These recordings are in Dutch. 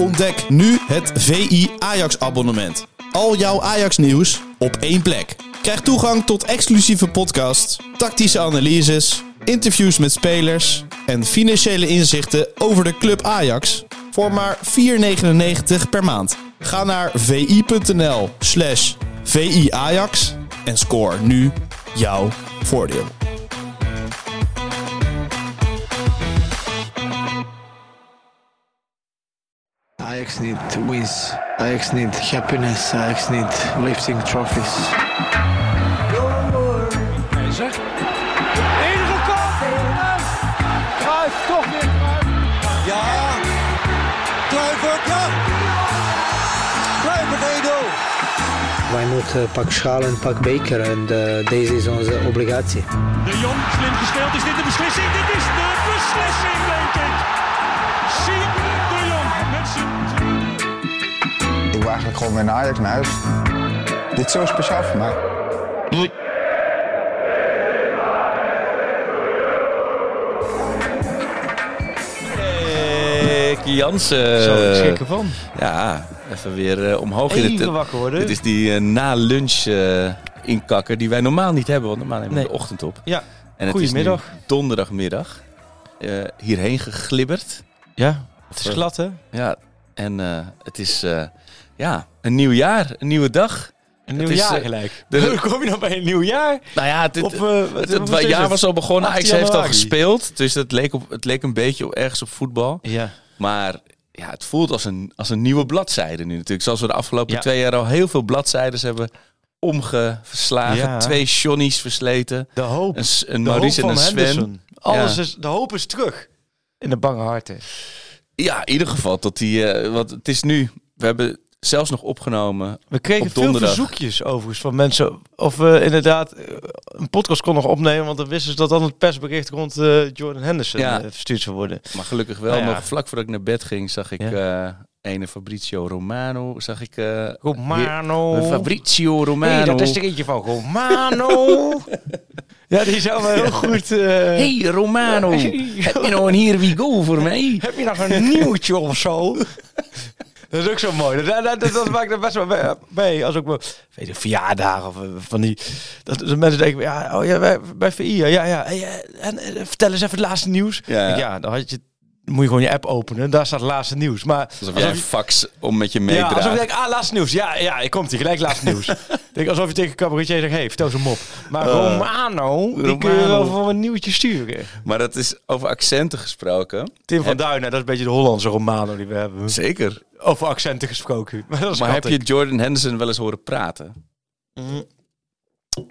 Ontdek nu het VI Ajax abonnement. Al jouw Ajax nieuws op één plek. Krijg toegang tot exclusieve podcasts, tactische analyses, interviews met spelers en financiële inzichten over de club Ajax voor maar 4,99 per maand. Ga naar vi.nl slash viajax en score nu jouw voordeel. Ajax need wins. Ajax need happiness. Ajax need lifting trophies. Keizer. Enige kop. Kruif, toch weer Kruif. Ja. Kluivert, ja. Kluivert 1-0. Wij moeten pak schaal en pak beker en eh, deze is onze obligatie. De Jong, slim gespeeld. Is dit de beslissing? Dit is de beslissing, gewoon weer naar Ajax naar huis. Dit is zo speciaal voor mij. Rick Jansen. Zo, ik schrik ervan. Ja, even weer eh, omhoog in Even het... wakker worden. Dit is die eh, na-lunch eh, inkakker die wij normaal niet hebben, want normaal nemen we Nee. de ochtend op. Ja, En het Goedemiddag. is nu donderdagmiddag. eh, hierheen geglibberd. ja. Het is glad, hè? Ja, en eh, het is eh, ja, een nieuw jaar, een nieuwe dag. Een nieuw jaar eh, gelijk. de- Hoe kom je nou bij een nieuw jaar? Nou ja, het, Op, het, eh, wat- het, wat het jaar was al begonnen. 18 Ajax heeft al gespeeld, dus het leek, op, het leek een beetje op, ergens op voetbal. Ja. Maar ja, het voelt als een, als een nieuwe bladzijde nu natuurlijk. Zoals we de afgelopen Ja. twee jaar al heel veel bladzijden hebben omgeslagen. Ja. Twee Johnny's versleten. De hoop. Een, een hoop Maurice en een Sven. Henderson. Alles Ja. is, de hoop is terug. In de bange harten. Ja, in ieder geval tot die... eh, want het is nu... We hebben zelfs nog opgenomen. We kregen Op veel verzoekjes overigens van mensen. Of we inderdaad eh, een podcast kon nog opnemen. Want dan wisten ze dat dan het persbericht rond eh, Jordan Henderson Ja. eh, verstuurd zou worden. Maar gelukkig wel Nou ja. nog vlak voordat ik naar bed ging... zag ik eh ene Fabrizio Romano. Zag ik... Romano. Fabrizio Romano. Dat is er eentje van Romano. ja, die zou wel heel goed... Hey Romano, heb je nou een Here We Go voor mij? Heb je nog een nieuwtje of zo? Dat is ook zo mooi. Dat, dat, dat, dat maakt er best wel bij. Als ook weet je, verjaardagen of eh, van die. Dat, dat mensen denken, ja, oh ja, bij, bij VI, ja, ja. eh, en, eh, vertel eens even het laatste nieuws. Ja. Ja, dan had je, moet je gewoon je app openen. Daar staat laatste nieuws. Maar Alsof jij je- fax om met je ja, meedraagt. alsof je denkt, ah, laatste nieuws. Ja, ja, ik komt hier gelijk laatste nieuws. denk alsof je tegen een cabaretier zegt, hey, vertel eens een mop. Maar Romano, die kun je wel voor een nieuwtje sturen. Maar dat is over accenten gesproken. Tim van Duinen, dat is een beetje de Hollandse Romano die we hebben. Zeker. Over accenten gesproken. Maar, heb je Jordan Henderson wel eens horen praten?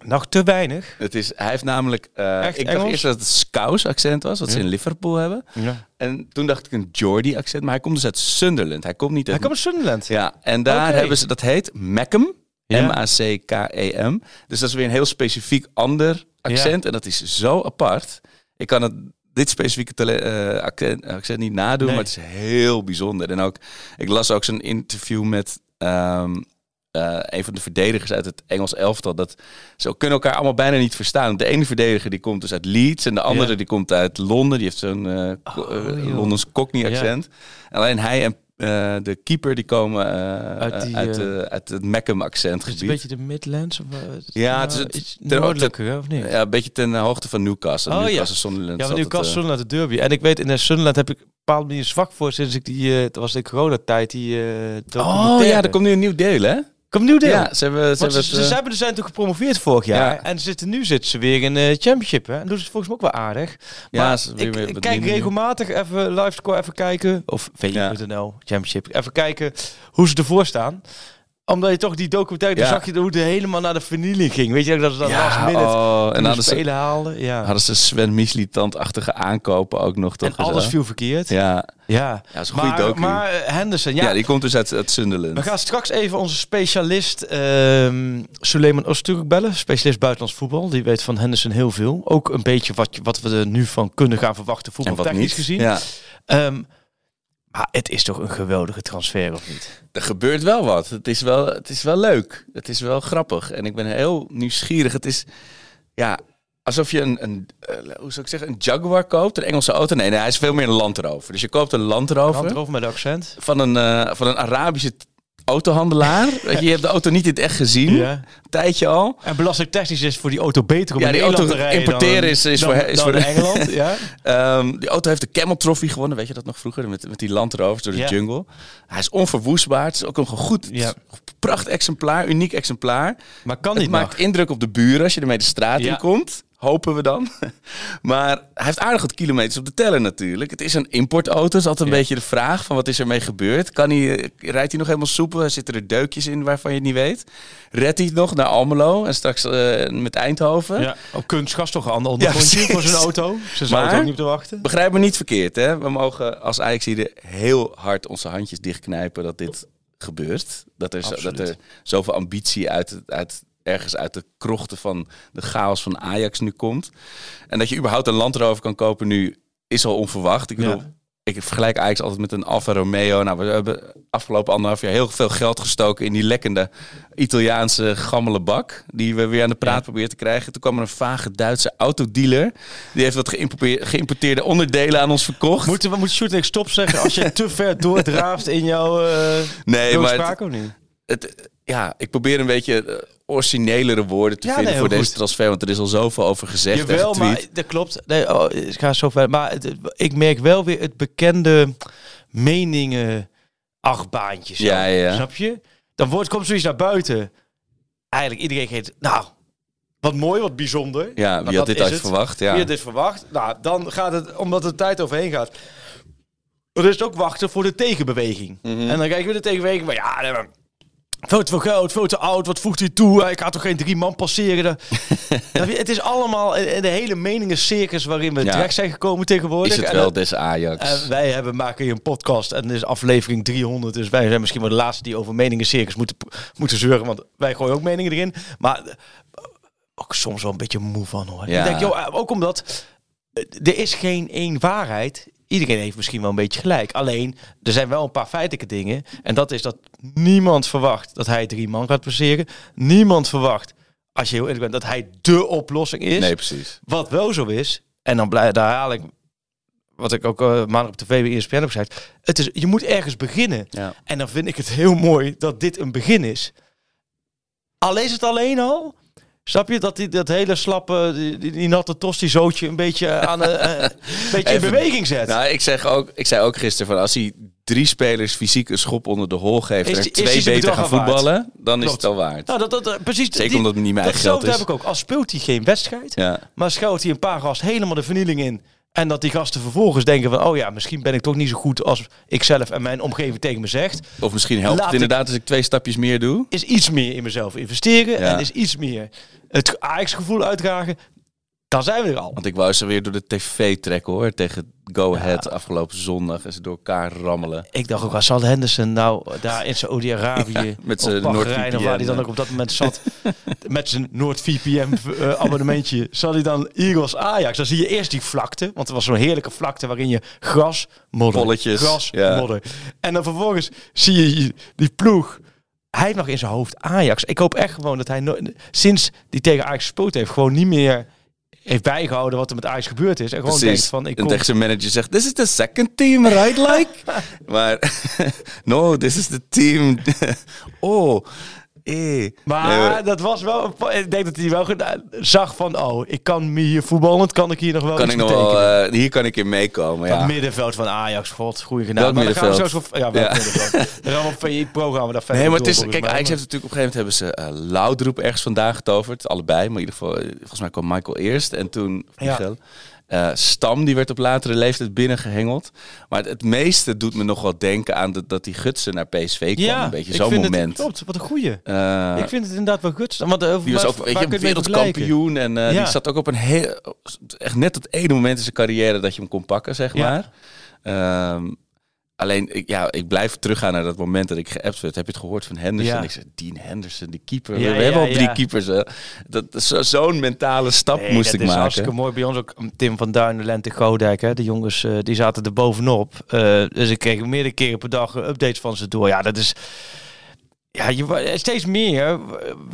Nog te weinig. Het is, hij heeft namelijk... Echt ik dacht Engels? eerst dat het Scouse accent was, wat ze in Liverpool hebben. Ja. En toen dacht ik een Geordie accent, maar hij komt dus uit Sunderland. Hij komt niet Hij uit... komt uit Sunderland. Ja, en daar hebben ze, dat heet Mackem. Ja. M-A-C-K-E-M. Dus dat is weer een heel specifiek ander accent. En dat is zo apart. Ik kan het, dit specifieke eh, accent, accent niet nadoen, Nee. maar het is heel bijzonder. En ook, ik las ook zo'n interview met ehm, eh, een van de verdedigers uit het Engels elftal. Dat ze kunnen elkaar allemaal bijna niet verstaan. De ene verdediger die komt dus uit Leeds en de andere Ja. die komt uit Londen. Die heeft zo'n Oh, joh. Londens Cockney accent. Alleen hij en de keeper die komen Uit die, uit, het Mackem accent Is het gebied. een beetje de Midlands? Of, Ja, het is nou, het- iets noordelijker, hè, of niet? Ja, een beetje ten hoogte van Newcastle. Oh, ja. Newcastle, Sunderland. Ja, is maar nu altijd, Kast eh, Sunderland de derby. En ik weet, in de Sunderland heb ik bepaalde manier zwak voor sinds ik die, het was de coronatijd, die Oh ja, er komt nu een nieuw deel, hè? Komt nieuw deel. Ja, ze hebben, ze hebben ze, eh, hebben, zijn toen gepromoveerd vorig jaar. Ja. En ze zitten, nu zitten ze weer in de championship. Hè? En doen ze het volgens mij ook wel aardig. Ja, Maar ik, kijk regelmatig even livescore even kijken. Of VI.nl, championship. Even kijken hoe ze ervoor staan. Omdat je toch die documentaire, Ja. zag je hoe het helemaal naar de vernieling ging. Weet je, dat ze dat Ja, last minute oh, en en hadden ze, spelen haalden. Ja. hadden ze Sven Misli-tandachtige aankopen ook nog, toch? en alles zo? viel verkeerd. Ja, Ja, ja is een goede maar, docu. maar eh, Henderson, ja. ja, die komt dus uit, uit Sunderland. we gaan straks even onze specialist ehm Suleiman Öztürk bellen. Specialist buitenlands voetbal. Die weet van Henderson heel veel. Ook een beetje wat, wat we er nu van kunnen gaan verwachten, en wat voetbaltechnisch gezien. Ja. Ehm, maar het is toch een geweldige transfer, of niet? Er gebeurt wel wat. Het is wel, het is wel leuk. Het is wel grappig. En ik ben heel nieuwsgierig. Het is, ja, alsof je een, een eh, hoe zou ik zeggen, een Jaguar koopt, een Engelse auto. Nee, nee, hij is veel meer een Land Rover. Dus je koopt een Land Rover Hand erover met accent. van een, eh, van een Arabische autohandelaar. Je, je hebt de auto niet in het echt gezien, Ja. een tijdje al. En belastingtechnisch is voor die auto beter om Ja, in die Nederland auto te rijden importeren dan- is- is dan- voor- is dan voor de- Engeland. Ja. Ehm, die auto heeft de Camel Trophy gewonnen, weet je dat nog vroeger? Met, met die Land Rovers door de Ja. jungle. Hij is onverwoestbaar. Het is ook een goed, Ja. pracht exemplaar, uniek exemplaar. Maar kan Het niet maakt nog. indruk op de buren als je ermee de straat Ja. in komt. Hopen we dan. Maar hij heeft aardig wat kilometers op de teller natuurlijk. Het is een importauto. Dat is altijd een Ja. beetje de vraag van wat is ermee gebeurd. Kan hij, rijdt hij nog helemaal soepel? Zitten er deukjes in waarvan je het niet weet? Redt hij het nog naar Almelo en straks eh, met Eindhoven? Ja. Op kunstgas toch een ander ondergrondje precies. voor zijn auto. Ze er ook niet op te wachten. Begrijp me niet verkeerd, hè? We mogen als ajax heel hard onze handjes dichtknijpen dat dit gebeurt. Dat er, zo- dat er zoveel ambitie uit, het- uit, ergens uit de krochten van de chaos van Ajax nu komt. En dat je überhaupt een Land Rover kan kopen nu is al onverwacht. Ik bedoel, Ja. ik vergelijk Ajax altijd met een Alfa Romeo. Nou, we hebben afgelopen anderhalf jaar heel veel geld gestoken in die lekkende Italiaanse gammele bak. Die we weer aan de praat Ja. proberen te krijgen. Toen kwam er een vage Duitse autodealer. Die heeft wat geïmporteerde, onderdelen aan ons verkocht. Moeten we en ik stop zeggen als je te ver doordraaft in jouw uh, nee, maar het- of niet? het, ja, ik probeer een beetje eh, originelere woorden te Ja, vinden nee, voor deze goed. transfer. Want er is al zoveel over gezegd Jawel, en maar dat klopt. Nee, oh, ik ga zo ver. Maar het- ik merk wel weer het bekende meningen achtbaantjes. zo. Ja, ja, ja. Snap je? Dan wordt, komt zoiets naar buiten. Eigenlijk iedereen geeft, nou, wat mooi, wat bijzonder. Ja, Nou, wie had dat dit uit verwacht? Ja. Wie had dit verwacht? Nou, dan gaat het, omdat de tijd overheen gaat. Dan is het ook wachten voor de tegenbeweging. Mhm. En dan kijken we de tegenbeweging. Maar ja, veel te veel geld, veel te oud. Wat voegt hij toe? Ik ga toch geen drie man passeren? Het is allemaal in de hele meningencircus waarin we Ja. terecht zijn gekomen tegenwoordig. Is het wel des Ajax? en wij hebben, maken hier een podcast en dit is aflevering 300. Dus wij zijn misschien wel de laatste die over meningencircus moeten, moeten zeuren. Want wij gooien ook meningen erin. Maar eh, ook soms wel een beetje moe van hoor. Ja. Ik denk, joh, ook omdat eh, er is geen één waarheid. Iedereen heeft misschien wel een beetje gelijk. Alleen, er zijn wel een paar feitelijke dingen. En dat is dat niemand verwacht dat hij drie man gaat passeren. Niemand verwacht, als je heel eerlijk bent, dat hij dé oplossing is. nee, precies. Wat wel zo is, en dan blij, daar haal ik wat ik ook eh, maandag op tv bij ESPN heb gezegd. Het is, je moet ergens beginnen. Ja. En dan vind ik het heel mooi dat dit een begin is. Al is het alleen al. Snap je dat die, dat hele slappe, die, die, die natte tosti-zootje een beetje, aan, eh, een beetje in beweging zet? Nou, ik, zeg ook, ik zei ook gisteren van als hij drie spelers fysiek een schop onder de hol geeft Is en die- is twee beter gaan voetballen, dan is het al waard. nou, dat, dat, eh, precies. Zeker omdat het niet mijn eigen geld is. heb ik ook. Als speelt hij geen wedstrijd, Ja. Maar schoot hij een paar gasten helemaal de vernieling in. En dat die gasten vervolgens denken van... oh ja, misschien ben ik toch niet zo goed als ik zelf en mijn omgeving tegen me zegt. Of misschien helpt Laat het inderdaad als ik twee stapjes meer doe. Is iets meer in mezelf investeren. Ja. En is iets meer het Ajax-gevoel uitdragen. Dan zijn we er al. Want ik wou ze weer door de tv trekken hoor. Tegen Go Ahead afgelopen zondag. En ze door elkaar rammelen. Ik dacht ook, waar zal Henderson nou daar in Saoedi-Arabië... met of zijn Bahrein, of waar hij dan ook op dat moment zat... met zijn NoordVPN-abonnementje... zal hij dan Eagles Ajax. Dan zie je eerst die vlakte. Want er was zo'n heerlijke vlakte waarin je gras, modder, Polletjes, gras, ja. modder. En dan vervolgens zie je die ploeg... Hij heeft nog in zijn hoofd Ajax. Ik hoop echt gewoon dat hij no- sinds die tegen Ajax gespeeld heeft... gewoon niet meer heeft bijgehouden wat er met Ajax gebeurd is. En gewoon denkt van... Ik en kom, tegen zijn manager zegt, this is the second team, right? Like? maar, no, this is the team. oh, eh. Maar Nee, dat was wel. een Ik denk dat hij wel zag van. Oh, ik kan me hier voetballend. Kan ik hier nog wel kan ik nog wel, eh, hier kan ik in meekomen, Dat ja. middenveld van Ajax, god, goeie gedaan. Maar dan gaan we middenveld? zo. Ja, welk Ja. middenveld. Dan gaan we op VI-programma daar verder Nee, maar het is, kijk. Ajax heeft natuurlijk op een gegeven moment hebben ze uh, Laudroep ergens vandaan getoverd. Allebei, maar in ieder geval, eh, volgens mij kwam Michael eerst en toen Ja. Eh, Stam, die werd op latere leeftijd binnengehengeld. Maar het, het meeste doet me nog wel denken aan dat, dat die Gutsen naar PSV kwam. Ja, een beetje ik zo'n vind het- moment. klopt, wat een goeie. Eh, ik vind het inderdaad wel goed. Want, uh, die was ook weet je, wereldkampioen. En Ja. die zat ook op een heel... Echt net het ene moment in zijn carrière dat je hem kon pakken, zeg Ja. maar. Alleen, ik, ja, ik blijf teruggaan naar dat moment dat ik geappt werd. Heb je het gehoord van Henderson? Ja. Ik zei, Dean Henderson, die keeper. Ja, we hebben al drie keepers. hè. Dat, dat- zo- Zo'n mentale stap Nee, moest dat ik is maken. hartstikke mooi. Bij ons ook Tim van Duinen, Lente Godijk. Hè. De jongens eh, die zaten er bovenop. Eh, dus ik kreeg meerdere keren per dag updates van ze door. Ja, dat is... ja, je, steeds meer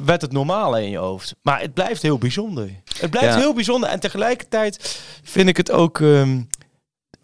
werd het normale in je hoofd. Maar het blijft heel bijzonder. Het blijft heel bijzonder. En tegelijkertijd vind ik het ook ehm,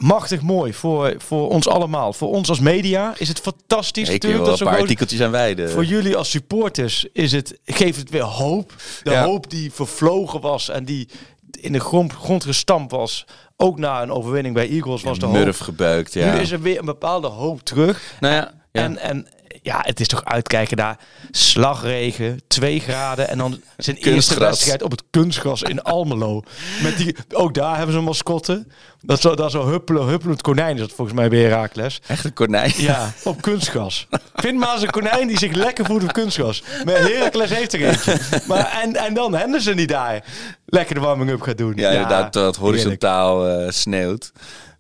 machtig mooi voor, voor ons allemaal. Voor ons als media is het fantastisch. Ik natuurlijk dat een paar artikeltjes aan wijden. voor jullie als supporters is het, geeft het weer hoop. De Ja. hoop die vervlogen was en die in de grond, grond gestampt was. Ook na een overwinning bij Eagles was de hoop. Murf gebeukt, ja. Nu is er weer een bepaalde hoop terug. Nou ja, ja. En, en ja, het is toch uitkijken naar slagregen, 2 graden. En dan zijn eerste wedstrijd op het kunstgras in Almelo. Met die, ook daar hebben ze een mascotte. Dat is zo, dat zo huppelen, huppelend konijn is dat volgens mij bij Herakles. echt een konijn. Ja, op kunstgras. Vind maar eens een konijn die zich lekker voelt op kunstgras. Maar Heracles heeft er eentje. Maar, en, en dan Henderson die daar lekker de warming-up gaat doen. Ja, inderdaad, dat horizontaal eh, sneeuwt.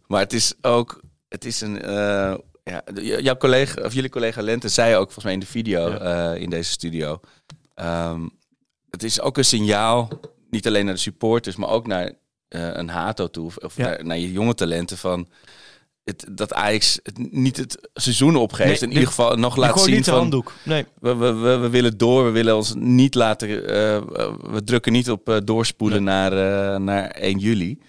Maar het is ook, het is een, eh, ja, jouw collega, of jullie collega Lente zei ook volgens mij in de video eh, in deze studio. ehm, het is ook een signaal, niet alleen naar de supporters, maar ook naar eh, een Hato toe, of, of Ja. naar, naar je jonge talenten van. Het, dat Ajax het, niet het seizoen opgeeft. Nee, in ieder geval nog laat zien niet van handdoek. Nee. we, we, we, we willen door. We willen ons niet laten. eh, we drukken niet op doorspoelen naar, naar 1 juli.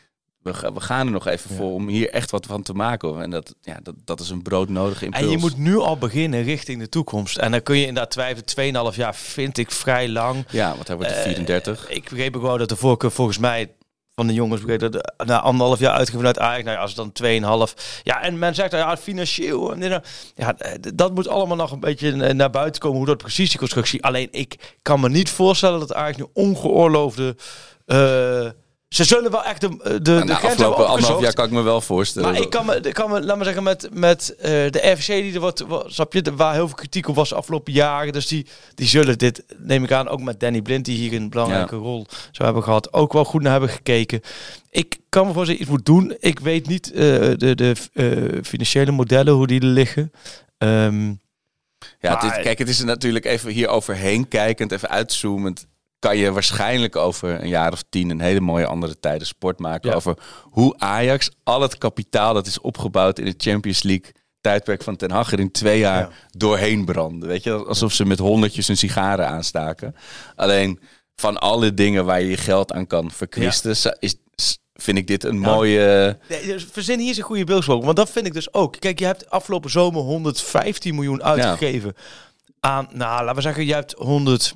We, we gaan er nog even Ja. voor om hier echt wat van te maken. hoor. En dat, ja, dat, dat is een broodnodige impuls. En je moet nu al beginnen richting de toekomst. En dan kun je inderdaad twijfelen. 2,5 jaar vind ik vrij lang. Ja, want hij wordt Eh, 34. Ik begreep ook wel dat de voorkeur volgens mij van de jongens begreep dat na anderhalf jaar uitgeven uit Ajax. Nou ja, als het dan 2,5. Ja, en men zegt ja, financieel. En dit, nou. ja, dat moet allemaal nog een beetje naar buiten komen hoe dat precies die constructie. Alleen ik kan me niet voorstellen dat Ajax nu ongeoorloofde. eh, ze zullen wel echt de, de, de de grens hebben afgelopen anderhalf jaar kan ik me wel voorstellen. Maar ik kan me, ik kan me, laat maar zeggen, met, met eh, de RFC, die er wordt, wa- snap je, waar heel veel kritiek op was de afgelopen jaren. Dus die, die zullen dit, neem ik aan, ook met Danny Blind, die hier een belangrijke rol zou hebben gehad, ook wel goed naar hebben gekeken. Ik kan me voorstellen, iets moet doen. Ik weet niet eh, de, de eh, financiële modellen, hoe die er liggen. Ehm, Ja, kijk, het is er natuurlijk even hier overheen kijkend, even uitzoomend. Kan je waarschijnlijk over een jaar of tien een hele mooie andere tijden sport maken. Ja. Over hoe Ajax al het kapitaal dat is opgebouwd in de Champions League tijdperk van Ten Hag er in twee jaar Ja. doorheen branden. Weet je, alsof ze met honderdjes hun sigaren aanstaken. Alleen van alle dingen waar je je geld aan kan verkwisten, is, vind ik dit een mooie... Nee, verzin hier eens een goede beeldspraak. Want dat vind ik dus ook. Kijk, je hebt afgelopen zomer 115 miljoen uitgegeven aan, nou, laten we zeggen, je hebt 100,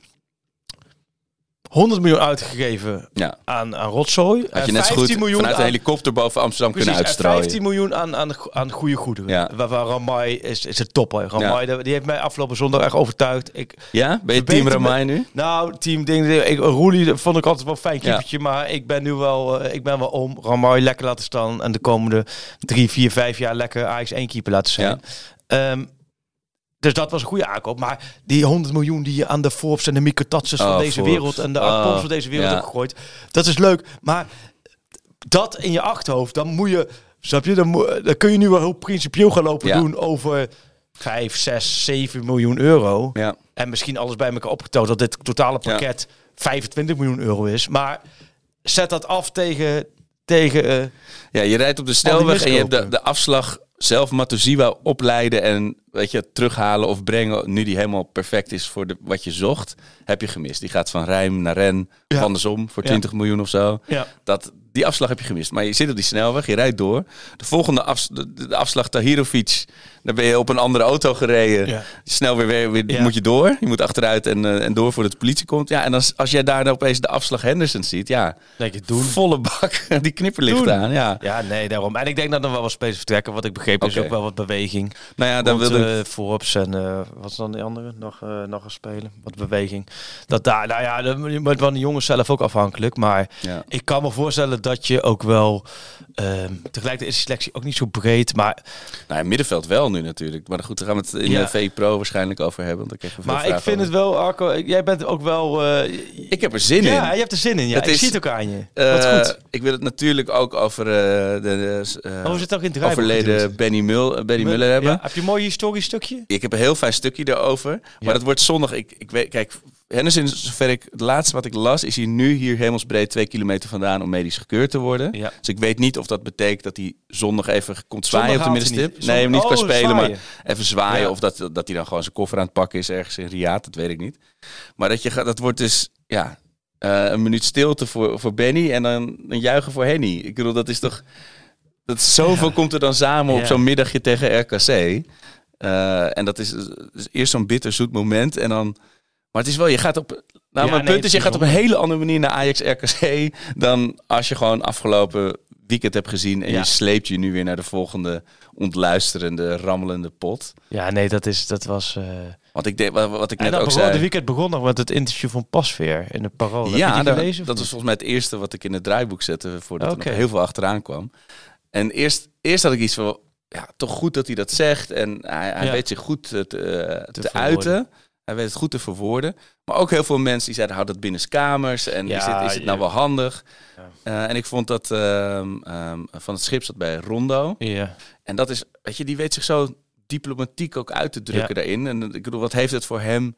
100 miljoen uitgegeven Ja, aan, aan rotzooi. had je net zo 15 goed miljoen vanuit helikopter boven Amsterdam precies, kunnen en uitstrooien. 15 miljoen aan, aan, aan goede goederen. Ja. Waarvan Ramai is, is het top. Hè. Ramai, die heeft mij afgelopen zondag echt overtuigd. Ik, Ja, ben je team me- Ramai nu? nou, team ding, ik, Roelie vond ik altijd wel een fijn keepertje, maar ik ben nu wel, eh, ik ben wel om Ramai lekker laten staan en de komende drie, vier, vijf jaar lekker Ajax één keeper laten zijn. Ehm, dus dat was een goede aankoop. Maar die 100 miljoen die je aan de Forbes en de Mikotatses van Oh, deze Forbes. wereld en de Oh, Arpons van deze wereld ja. hebt gegooid, dat is leuk. Maar dat in je achterhoofd, dan moet je, snap je, dan, moet- dan kun je nu wel heel principieel gaan lopen Ja. doen over 5, 6, 7 miljoen euro. Ja. En misschien alles bij elkaar opgeteld dat dit totale pakket 25 miljoen euro is. Maar zet dat af tegen... tegen eh, Ja, je rijdt op de snelweg en je hebt de, de afslag zelf Matusiwa opleiden en weet je, terughalen of brengen. Nu die helemaal perfect is voor de, wat je zocht, heb je gemist. Die gaat van Rijm naar Ren, Ja. andersom voor Ja. 20 miljoen of zo. ja. Dat, die afslag heb je gemist. Maar je zit op die snelweg, je rijdt door. De volgende afs- de, de afslag Tahirovic, dan ben je op een andere auto gereden. Ja. Snel weer, weer, weer Ja. moet je door. Je moet achteruit en, eh, en door voordat de politie komt. Ja, en als, als jij daar dan opeens de afslag Henderson ziet, ja, Denk je, doen. volle bak, die knipperlicht Doen. aan. Ja. Ja, nee, daarom. En ik denk dat er wel wat spelers vertrekken. Wat ik begreep is ook wel wat beweging. Nou ja, dan wilde ik eh, Forbes en eh, wat is dan die andere? Nog, nog een spelen. Wat beweging. Dat daar, nou ja, dat moet van de jongens zelf ook afhankelijk. Maar Ja. ik kan me voorstellen dat je ook wel. ehm tegelijkertijd is de selectie ook niet zo breed. Maar, Nou, middenveld wel nu natuurlijk. Maar goed, daar gaan we het in Ja. de VI Pro waarschijnlijk over hebben. Want maar ik vind het wel, Arco. Jij bent ook wel. eh, Ik heb er zin ja, in. je hebt er zin in. Ja, Het ik is, zie het ook aan je. Eh, Wat goed. Ik wil het natuurlijk ook over eh, de, Oh, zitten ook in het overleden. Benny, Mul, Benny Mul- Muller hebben. Ja, heb je een mooi historisch stukje? Ik heb een heel fijn stukje daarover. Maar Ja. dat wordt zondag. Ik, ik weet, kijk, Henderson, zover ik het laatste wat ik las, is hij nu hier hemelsbreed twee kilometer vandaan om medisch gekeurd te worden. Ja. Dus ik weet niet of dat betekent dat hij zondag even komt zwaaien Zondag op de middenstip. Nee, Zondag- niet Oh, spelen, zwaaien. maar even zwaaien. Ja. Of dat, dat hij dan gewoon zijn koffer aan het pakken is ergens in Riyadh, dat weet ik niet. Maar dat, je, dat wordt dus, ja, eh, een minuut stilte voor, voor Benny en dan een juichen voor Henny. Ik bedoel, dat is toch... Dat zoveel komt er dan samen op zo'n middagje tegen RKC. Eh, en dat is, is eerst zo'n bitter zoet moment. En dan, maar het is wel, je gaat op. Nou, Ja, mijn nee, punt is, je gaat op een hele andere manier naar Ajax RKC. dan als je gewoon afgelopen weekend hebt gezien. en Ja. je sleept je nu weer naar de volgende ontluisterende, rammelende pot. Ja, nee, dat, is, dat was... eh, Want ik denk, wat, wat ik En net dat ook begon, zei. de weekend begon nog met het interview van Pasveer in de Parool. Ja, die daar- gelezen, of dat was volgens mij het eerste wat ik in het draaiboek zette voordat Oké. er nog heel veel achteraan kwam. En eerst, eerst had ik iets van, ja, toch goed dat hij dat zegt. En hij, hij Ja. weet zich goed te, te, te uiten. Hij weet het goed te verwoorden. Maar ook heel veel mensen die zeiden, houd dat binnen kamers. En Ja, is, dit, is het nou wel handig? Ja. Eh, en ik vond dat ehm, ehm, van het schip zat bij Rondo. Ja. En dat is, weet je, die weet zich zo diplomatiek ook uit te drukken daarin. En ik bedoel, wat heeft het voor hem?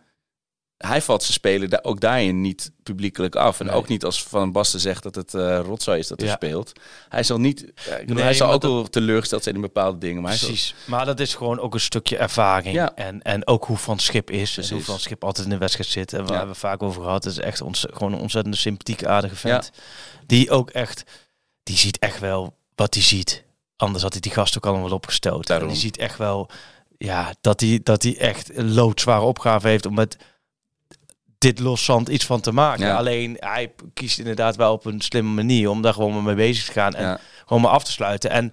Hij valt zijn spelen daar ook daarin niet publiekelijk af. En Nee. ook niet als Van Basten zegt dat het eh rotzooi is dat hij Ja. speelt. Hij zal niet, ja, ik bedoel, Nee, hij zal ook dat- wel teleurgesteld zijn in bepaalde dingen. Maar zal- Precies. Maar dat is gewoon ook een stukje ervaring. Ja. En, en ook hoe Van Schip is. Precies. hoe Van Schip altijd in de wedstrijd zit. En waar hebben we vaak over gehad. Het is echt ons, gewoon een ontzettend sympathieke, aardige vent. Die ook echt... Die ziet echt wel wat hij ziet. Anders had hij die gast ook allemaal wel opgestoten. Die ziet echt wel... Ja, dat hij, dat hij echt een loodzware opgave heeft om met dit loszand iets van te maken. Ja. Alleen hij kiest inderdaad wel op een slimme manier om daar gewoon mee bezig te gaan. En Ja. gewoon maar af te sluiten. En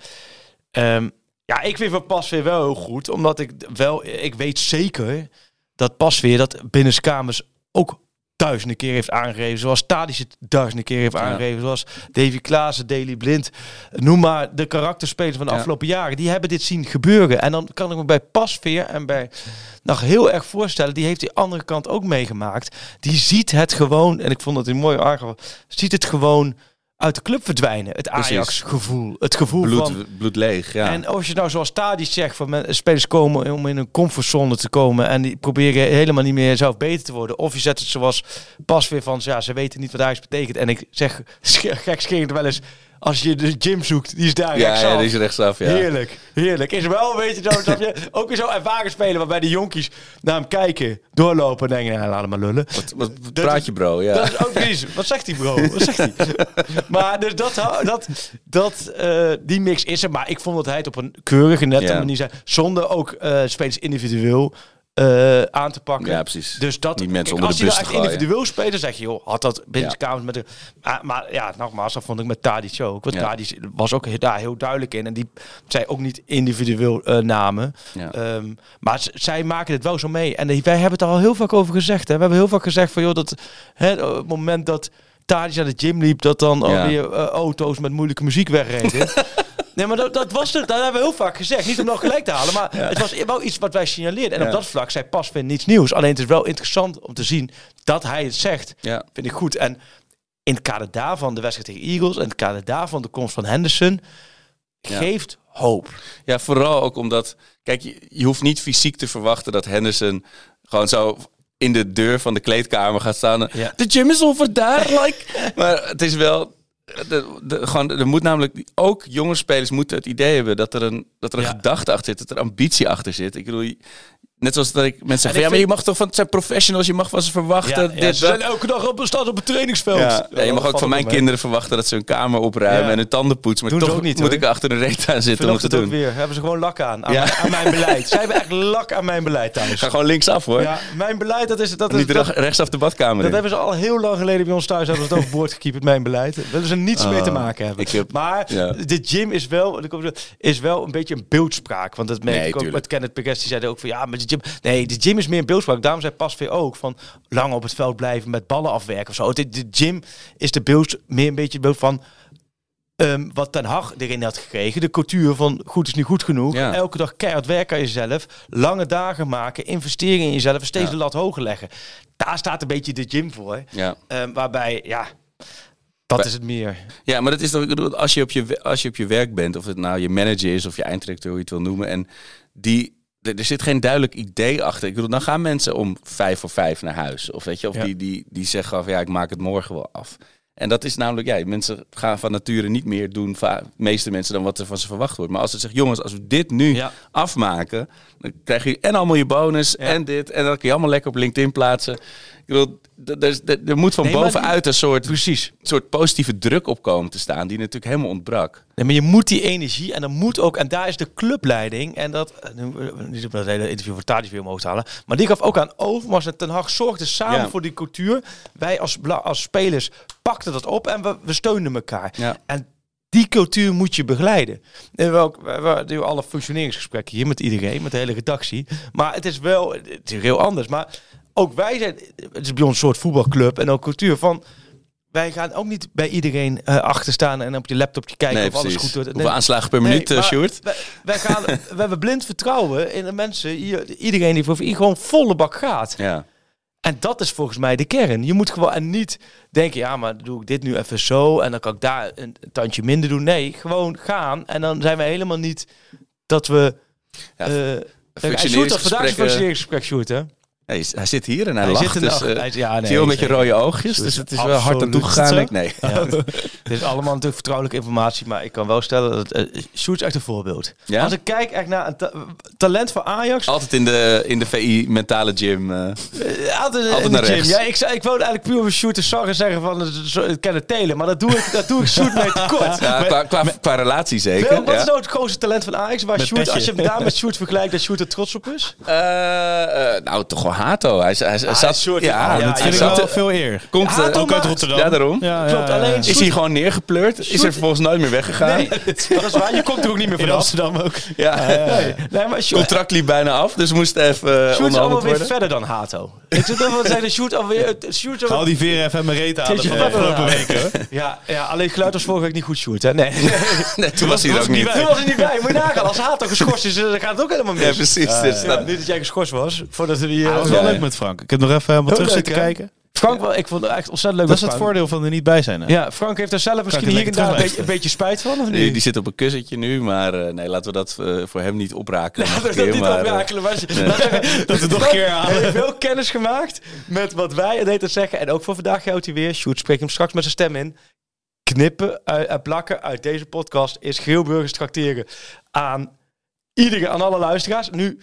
ehm, ja, ik vind van Pas weer wel heel goed. Omdat ik wel, ik weet zeker dat Pas weer dat binnenskamers ook duizenden keer heeft aangegeven. Zoals Tadic het duizenden keer heeft Ja. aangegeven. Zoals Davy Klaassen, Daily Blind. Noem maar de karakterspelers van de Ja. afgelopen jaren. Die hebben dit zien gebeuren. En dan kan ik me bij Pasveer en bij nog heel erg voorstellen. Die heeft die andere kant ook meegemaakt. Die ziet het gewoon, en ik vond het een mooi aangaf, ziet het gewoon uit de club verdwijnen. Het. Ajax-gevoel. Het gevoel bloed, van... bloed leeg, ja. En als je nou zoals Tadic zegt, van spelers komen om in een comfortzone te komen en die proberen helemaal niet meer zelf beter te worden. Of je zet het zoals pas weer van, ja, ze weten niet wat Ajax betekent. En ik zeg gekscherend wel eens, als je de gym zoekt, die is daar ja, rechtsaf. ja, die is rechtsaf, ja. Heerlijk, heerlijk. Is wel een beetje zo, snap je? Ook weer zo ervaren spelen waarbij de jonkies naar hem kijken, doorlopen en denken, nou, laat hem maar lullen. Wat, wat praat je, bro? Ja. Dat is ook precies. Wat zegt hij, bro? Wat zegt hij? maar dus dat, dat, dat, eh, die mix is er. Maar ik vond dat hij het op een keurige, nette Ja. manier zei. Zonder ook eh spelers individueel eh, aan te pakken. Ja, precies. Dus dat, Niet mensen kijk, onder als de je nou te echt individueel speelt, dan zeg je, joh, had dat binnenkamers met de... Maar, maar ja, nogmaals, dat vond ik met Tadic ook. Want Ja. Tadic was ook daar heel duidelijk in. En die zei ook niet individueel eh, namen. Ja. Ehm, maar zij maken het wel zo mee. En wij hebben het er al heel vaak over gezegd. Hè. We hebben heel vaak gezegd van, joh, dat hè, op het moment dat Tadic naar de gym liep, dat dan Ja. alweer eh, auto's met moeilijke muziek wegreden. Nee, maar dat, dat was het. Dat hebben we heel vaak gezegd. Niet om nou gelijk te halen, maar het was wel iets wat wij signaleerden. En op dat vlak zei Pasveer niets nieuws. Alleen het is wel interessant om te zien dat hij het zegt. Ja. Vind ik goed. En in het kader daarvan de wedstrijd tegen Eagles en in het kader daarvan de komst van Henderson Ja. geeft hoop. Ja, vooral ook omdat... Kijk, je, je hoeft niet fysiek te verwachten dat Henderson gewoon zo in de deur van de kleedkamer gaat staan. Ja. De gym is over daar, like. maar het is wel... De, de, gewoon, er moet namelijk ook jonge spelers moeten het idee hebben dat er een, dat er een Ja. gedachte achter zit, dat er ambitie achter zit. Ik bedoel, net zoals dat ik mensen zeggen, ik ja, maar je mag toch van het zijn professionals, je mag van ze verwachten. dit, ze dat. zijn elke dag op, staan op het trainingsveld. Ja, ja, je mag ook van mijn mee. kinderen verwachten dat ze hun kamer opruimen Ja. en hun tanden poetsen. Maar Doen toch niet, moet hoor. ik achter een reet aan zitten om het te ook doen. weer. Hebben ze gewoon lak aan. Aan, Ja. mijn, aan mijn beleid. Zij hebben echt lak aan mijn beleid thuis. Ga gewoon linksaf hoor. Ja, mijn beleid, dat is... Dat is Niet dat, recht- rechtsaf de badkamer dat in. hebben ze al heel lang geleden bij ons thuis hebben ze het overboord gekiept, mijn beleid. Daar willen ze niets mee te maken hebben. ik heb- maar ja. de gym is wel, is wel een beetje een beeldspraak. Want dat merk ik ook met Kenneth Pegues. Die zei ook van, ja, maar Nee, de gym is meer een beeldspraak. Daarom zei Pasveer ook van lang op het veld blijven met ballen afwerken of zo. De, de gym is de beeld, meer een beetje het beeld van... ehm, wat Ten Hag erin had gekregen. De cultuur van goed is niet goed genoeg. Ja. Elke dag keihard werken aan jezelf. Lange dagen maken. Investeren in jezelf. Steeds Ja. de lat hoger leggen. Daar staat een beetje de gym voor. Ja. Ehm, waarbij, ja, dat Bij- is het meer. ja, maar dat is toch, als je, op je, als je op je werk bent, of het nou je manager is of je einddirecteur, hoe je het wil noemen, en die, er, zit geen duidelijk idee achter. Ik bedoel, dan gaan mensen om vijf voor vijf naar huis. Of weet je, of Ja. die, die, die zeggen van ja, ik maak het morgen wel af. En dat is namelijk, ja, mensen gaan van nature niet meer doen, de meeste mensen, dan wat er van ze verwacht wordt. Maar als ze zeggen, jongens, als we dit nu Ja. afmaken, dan krijg je en allemaal je bonus en dit. En dan kun je allemaal lekker op LinkedIn plaatsen. Ik bedoel, er, is- er, moet van Nee, maar die- bovenuit een soort, Precies. soort positieve druk op komen te staan, die natuurlijk helemaal ontbrak. Nee, maar je moet die energie en dan moet ook, en daar is de clubleiding, en dat, eh, nu, eh, niet op dat hele interview voor Tadic weer omhoog te halen, maar die gaf ook aan Overmars en Ten Hag zorgden samen Ja. voor die cultuur. Wij als, als spelers pakten dat op en we, we steunden elkaar. Ja. En die cultuur moet je begeleiden. En we, ook, we, we doen alle functioneringsgesprekken hier met iedereen, met de hele redactie. Maar het is wel, het is heel anders. Maar ook wij zijn, het is bij ons een soort voetbalclub en ook cultuur van... Wij gaan ook niet bij iedereen eh, achter staan en op je laptopje kijken Nee, of alles goed doet. Hoeveel aanslagen per minuut, eh, Sjoerd? Wij, wij gaan, we hebben blind vertrouwen in de mensen. Iedereen die voor gewoon volle bak gaat. Ja. En dat is volgens mij de kern. Je moet gewoon en niet denken, ja, maar doe ik dit nu even zo en dan kan ik daar een, een tandje minder doen. Nee, gewoon gaan. En dan zijn we helemaal niet dat we. Ja, Kijk, hij Sjoerd vandaag een functioneringsgesprekken- functioneringsgesprek, Sjoerd, hè? Hij, is- hij zit hier en hij, Hij lacht. zit dus, eh, hij- ja, nee, zie wel een beetje zeker. rode oogjes, dus het is wel hard Absoluut. naartoe Is gegaan. het Ik, zo? nee. Ja. Dit is allemaal natuurlijk vertrouwelijke informatie, maar ik kan wel stellen dat uh, Sjoerd is echt een voorbeeld. Ja? Als ik kijk echt naar een ta- talent van Ajax, Altijd in de, in de VI mentale gym. eh. Altijd, Altijd in de naar gym. rechts. Ja, ik, zou- ik wilde eigenlijk puur over shoot en Sarre zeggen van het kennen telen, maar dat doe ik, dat doe ik shoot mee tekort. ja, Maar- qua, qua, qua relatie zeker. Wel, wat ja. is nou het grootste talent van Ajax? Waar Met Sjoerd, als je hem daar met Sjoerd vergelijkt, dat Sjoerd er trots op is? Eh, eh, nou, toch wel Hato. Hij, hij, hij zat... Sjoerd- ja, ja, hij dat vind ik zat- wel veel eer. Komt, Hato eh, Ook uit Rotterdam. Ja, daarom. Ja, Klopt, ja, ja. alleen- Is hij gewoon neergepleurd? Is er vervolgens nooit meer weggegaan? Nee, dat is waar. Je komt er ook niet meer In vanaf. Amsterdam ook. Ja. Nee, nee, maar Sjoerd, Contract liep bijna af, dus moest even uh, Sjoerd is allemaal weer verder dan Hato. Ik zou wel zeggen, Sjoerd alweer... Sjoerd is Al alweer- die veren even mijn reet van de verder afgelopen weken. Ja, ja, alleen geluid was vorige week niet goed, Sjoerd. Hè? Nee. Nee, toen was hij er ook niet. Toen was hij niet bij. Moet je nagaan. Als Hato geschorst is, dan gaat het ook helemaal mis. Ja, precies. dus Ja, dat- niet dat jij geschorst was, voordat we die... Eh, was wel Ja. leuk met Frank. Ik heb nog even helemaal Heel terug leuk, zitten hè? kijken. Frank, wel, ik vond het echt ontzettend leuk Dat is het Frank. voordeel van er niet bij zijn. Hè? Ja, Frank heeft er zelf misschien hier en daar een beetje, een beetje spijt van, of die, niet? die zit op een kussentje nu, maar eh, nee, laten we dat eh, voor hem niet oprakelen. nog een dat niet maar, eh, oprakelen, maar laat zeggen, Dat we het nog een keer halen. Hij heeft wel kennis gemaakt met wat wij deed te zeggen. En ook voor vandaag geldt hij weer. Sjoerd spreekt hem straks met zijn stem in. Knippen en plakken uit deze podcast is Geelburgers trakteren aan iedereen, aan alle luisteraars. Nu,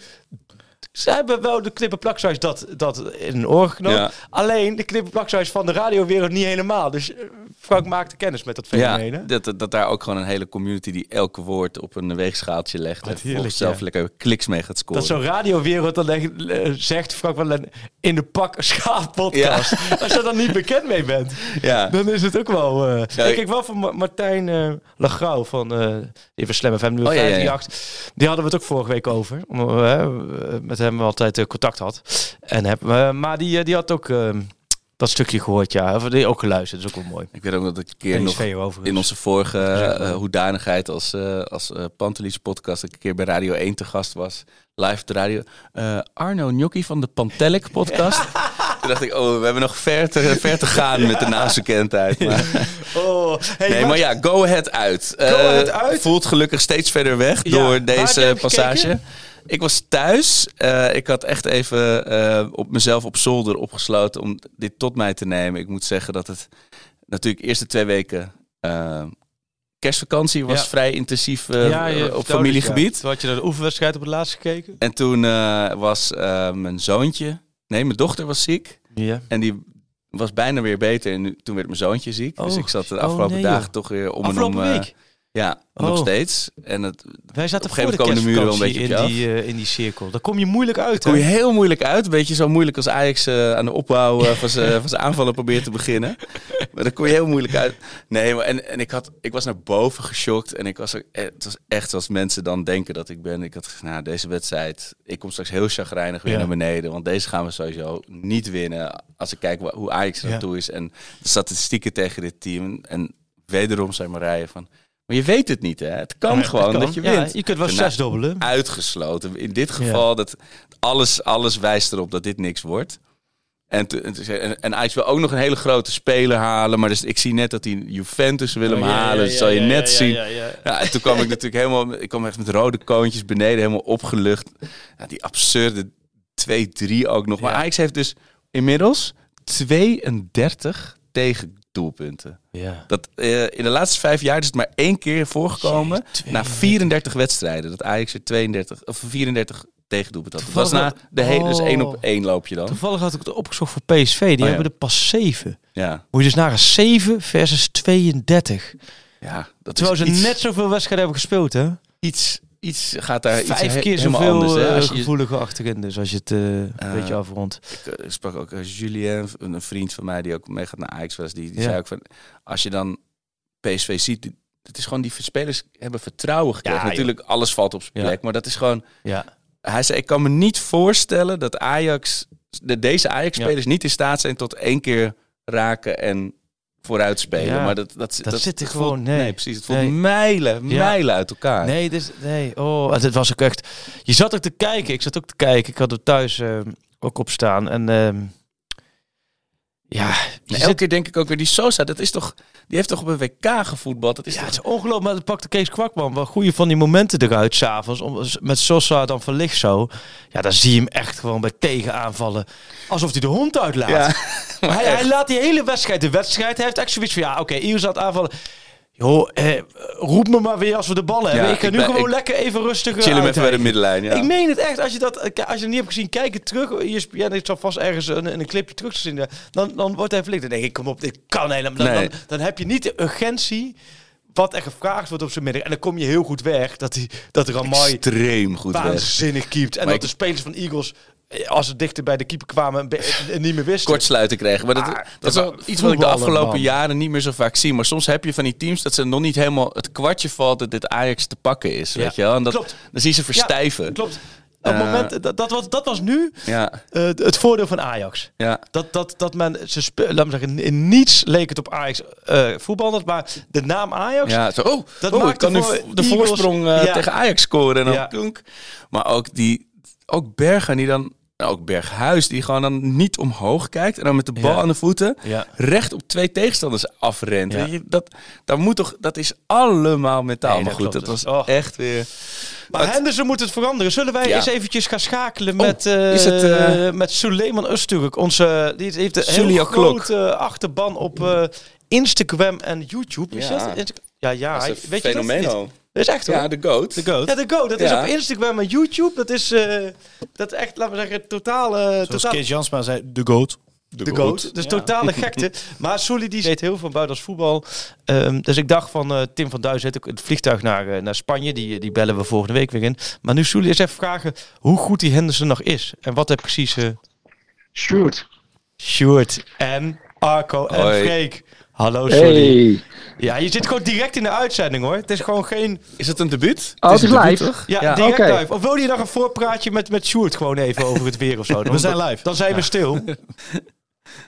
ze hebben wel de knippen plaksuis dat, dat in hun oren genomen. Ja. Alleen de knippen plaksuis van de radiowereld niet helemaal. Dus eh, Frank maakte kennis met dat fenomeen. Ja, dat, dat daar ook gewoon een hele community die elke woord op een weegschaaltje legt. en heerlijk, vervolgens zelf ja. lekker kliks mee gaat scoren. Dat zo'n radiowereld dan echt, eh, zegt, Frank van Len, in de pak schaaf podcast. Als je er dan niet bekend mee bent, ja. dan is het ook wel... eh Ja, ik kijk wel van Ma- Martijn eh Lagrauw van eh even Slam FM, nu Oh, ja, ja, ja. 538. Die hadden we het ook vorige week over. Omdat we eh, met hem altijd eh, contact had. En heb, eh, maar die, eh, die had ook eh, dat stukje gehoord, ja. Of die ook geluisterd, dat is ook wel mooi. Ik weet ook nog dat ik een keer nog PSV in onze vorige eh, hoedanigheid als, eh als eh Pantelis podcast een keer bij Radio 1 te gast was. Live op de radio. Eh, Arno Gnocchi van de Pantelic podcast. Toen dacht ik, oh, we hebben nog ver te, ver te gaan met de naamsbekendheid. Maar, Oh, hey, nee, maar ja, go ahead uit. Go ahead uit? Voelt gelukkig steeds verder weg Ja, door deze passage. gekeken? Ik was thuis. Eh, ik had echt even eh, op mezelf op zolder opgesloten om dit tot mij te nemen. Ik moet zeggen dat het natuurlijk eerste twee weken eh, kerstvakantie was Ja. vrij intensief Ja, je op familiegebied. ja. Toen had je naar de oefenwedstrijd op het laatst gekeken. En toen was mijn zoontje, nee, mijn dochter was ziek. Ja. En die was bijna weer beter. En nu, toen werd mijn zoontje ziek. dus Oh, ik zat de oh, afgelopen nee, dagen toch weer om Afgelopen en om. week. Ja, Oh. nog steeds. En het Wij zaten Op een gegeven moment komen de muren wel een beetje in die, eh, in die cirkel. Daar kom je moeilijk uit. kom hè? je heel moeilijk uit. Een beetje zo moeilijk als Ajax eh, aan de opbouw eh, van zijn van zijn aanvallen probeert te beginnen. Maar daar kom je heel moeilijk uit. Nee, maar en, en ik, had, ik was naar boven geschokt. En ik was eh, het was echt zoals mensen dan denken dat ik ben. Ik had gezegd, nou, deze wedstrijd, ik kom straks heel chagrijnig weer Ja. naar beneden. Want deze gaan we sowieso niet winnen. Als ik kijk hoe Ajax er Ja. naartoe is. En de statistieken tegen dit team. En wederom zijn Marije van... Maar je weet het niet, hè? Het kan gewoon het kan. dat je Ja, wint. je kunt wel Daarna- zes dobbelen. uitgesloten. In dit geval, dat alles, alles wijst erop dat dit niks wordt. En, en, en, Ajax wil ook nog een hele grote speler halen. Maar dus, ik zie net dat die Juventus wil hem Oh, halen. dat zal je net zien. ja, en toen kwam ik natuurlijk helemaal... Ik kwam echt met rode koontjes beneden, helemaal opgelucht. Ja, die absurde 2-3 ook nog. Maar Ja. Ajax heeft dus inmiddels 32 tegendoelpunten. Ja. Dat, eh, in de laatste vijf jaar is het maar één keer voorgekomen. Jee, na 34 wedstrijden. Dat Ajax er 32 of 34 tegendoelpunten had. Dat was na de hele, dus één Oh. op één loop je dan. Toevallig had ik het opgezocht voor PSV. Die Oh, ja. hebben er pas 7. Ja, Moet je dus naar 7 versus 32. ja dat Terwijl is ze iets, net zoveel wedstrijden hebben gespeeld, hè? iets, iets gaat daar iets Vijf he- keer zoveel anders. Hè? eh, Als je, gevoelige achterin. Dus als je het eh, een beetje afrondt. ik eh, sprak ook Julien, een vriend van mij die ook meegaat naar Ajax was, die, die Ja. zei ook van, als je dan PSV ziet, die- het is gewoon die spelers hebben vertrouwen gekregen. Ja, joh. Natuurlijk, alles valt op zijn Ja. plek, maar dat is gewoon. Ja. Hij zei, ik kan me niet voorstellen dat Ajax, de, deze Ajax-spelers niet in staat zijn tot één keer raken en vooruit spelen. Ja. Maar dat, dat, Dat zit er gewoon- voelt- nee. precies. Het voelt Nee. mijlen, Ja. mijlen uit elkaar. Nee, dus, nee. Oh, het was ook echt... Je zat ook te kijken. Ik zat ook te kijken. Ik had er thuis eh, ook op staan. En ehm, ja, zit- elke keer denk ik ook weer, die Sosa, dat is toch, die heeft toch op een WK gevoetbald? Dat is Ja, toch het is ongelooflijk. Maar het pakte Kees Kwakman wel goede van die momenten eruit s'avonds. om- Met Sosa dan verlicht zo. Ja, dan zie je hem echt gewoon bij tegenaanvallen. Alsof hij de hond uitlaat. Ja, Maar hij, hij laat die hele wedstrijd, de wedstrijd, hij heeft echt zoiets van, ja, oké, Ius aan het aanvallen. Joh, eh, roep me maar weer als we de ballen hebben. Ik ga ik nu ben- gewoon ik lekker even rustig chill hem even bij de middenlijn. Ja. Ik meen het echt. Als je dat, als je het niet hebt gezien, kijk het terug. ESPN heeft zal vast ergens een, een clipje terug te zien. Dan, dan wordt hij verlicht. Dan denk ik, kom op, dit kan helemaal. Dan, Nee. dan, dan heb je niet de urgentie wat er gevraagd wordt op zijn middag. En dan kom je heel goed weg dat, die, dat Ramai Extreem goed weg. waanzinnig keept. En Maar dat ik- de spelers van Eagles, eh, als ze dichter bij de keeper kwamen, eh, niet meer wisten. kortsluiten kregen. Maar dat, Maar dat is wel iets wat ik de afgelopen man. jaren niet meer zo vaak zie. Maar soms heb je van die teams dat ze nog niet helemaal het kwartje valt dat dit Ajax te pakken is. Weet je wel? En dat, klopt. Dan zie je ze verstijven. Klopt. Op het Eh, moment, dat, dat, was, dat was nu Ja, eh, het voordeel van Ajax. ja. Dat, dat, dat men, ze spe- laat me zeggen, in niets leek het op Ajax eh voetballers, maar de naam Ajax, ja zo, oh, Dat oh kan nu de voorsprong Ja. tegen Ajax scoren. En dan Ja. Maar ook die, ook Bergen die dan, nou, ook Berghuis die gewoon dan niet omhoog kijkt en dan met de bal Ja. aan de voeten Ja. recht op twee tegenstanders afrent. Ja. Dat, dat moet toch, dat is allemaal mentaal. Nee, maar goed, dat dus. was echt weer. Maar Henderson moet het veranderen. Zullen wij eens eventjes gaan schakelen Oh, met, is het, eh, met Suleiman Öztürk. Onze, die heeft een heel O'Clock. grote achterban op eh, Instagram en YouTube. Is Ja. dat? Ja, ja. Dat is een weet je dat? Dat is echt hoor. Ja, de GOAT. De goat. Ja, de Go. Dat is op Instagram en YouTube. Dat is, eh, dat is echt, laten we zeggen, totale... Zoals totaal, Kees Jansma zei, de goat. de goat. Dus totale gekte. Maar Sully die weet heel veel buitenlands voetbal. Ehm, dus ik dacht van eh, Tim van Duis zit ook het vliegtuig naar, eh, naar Spanje. Die, die bellen we volgende week weer in. Maar nu Sully eens even vragen hoe goed die Henderson nog is. En wat hij precies... eh Shoot. Sjoerd en Arco en. Freek. Hallo. Hey. Ja, je zit gewoon direct in de uitzending hoor. Het is gewoon geen... Is het een debuut? Oh, het is debuut, live. Ja, Ja, direct live. Of wil je nog een voorpraatje met, met Sjoerd gewoon even over het weer of zo? Dan, We zijn live. Dan zijn we stil.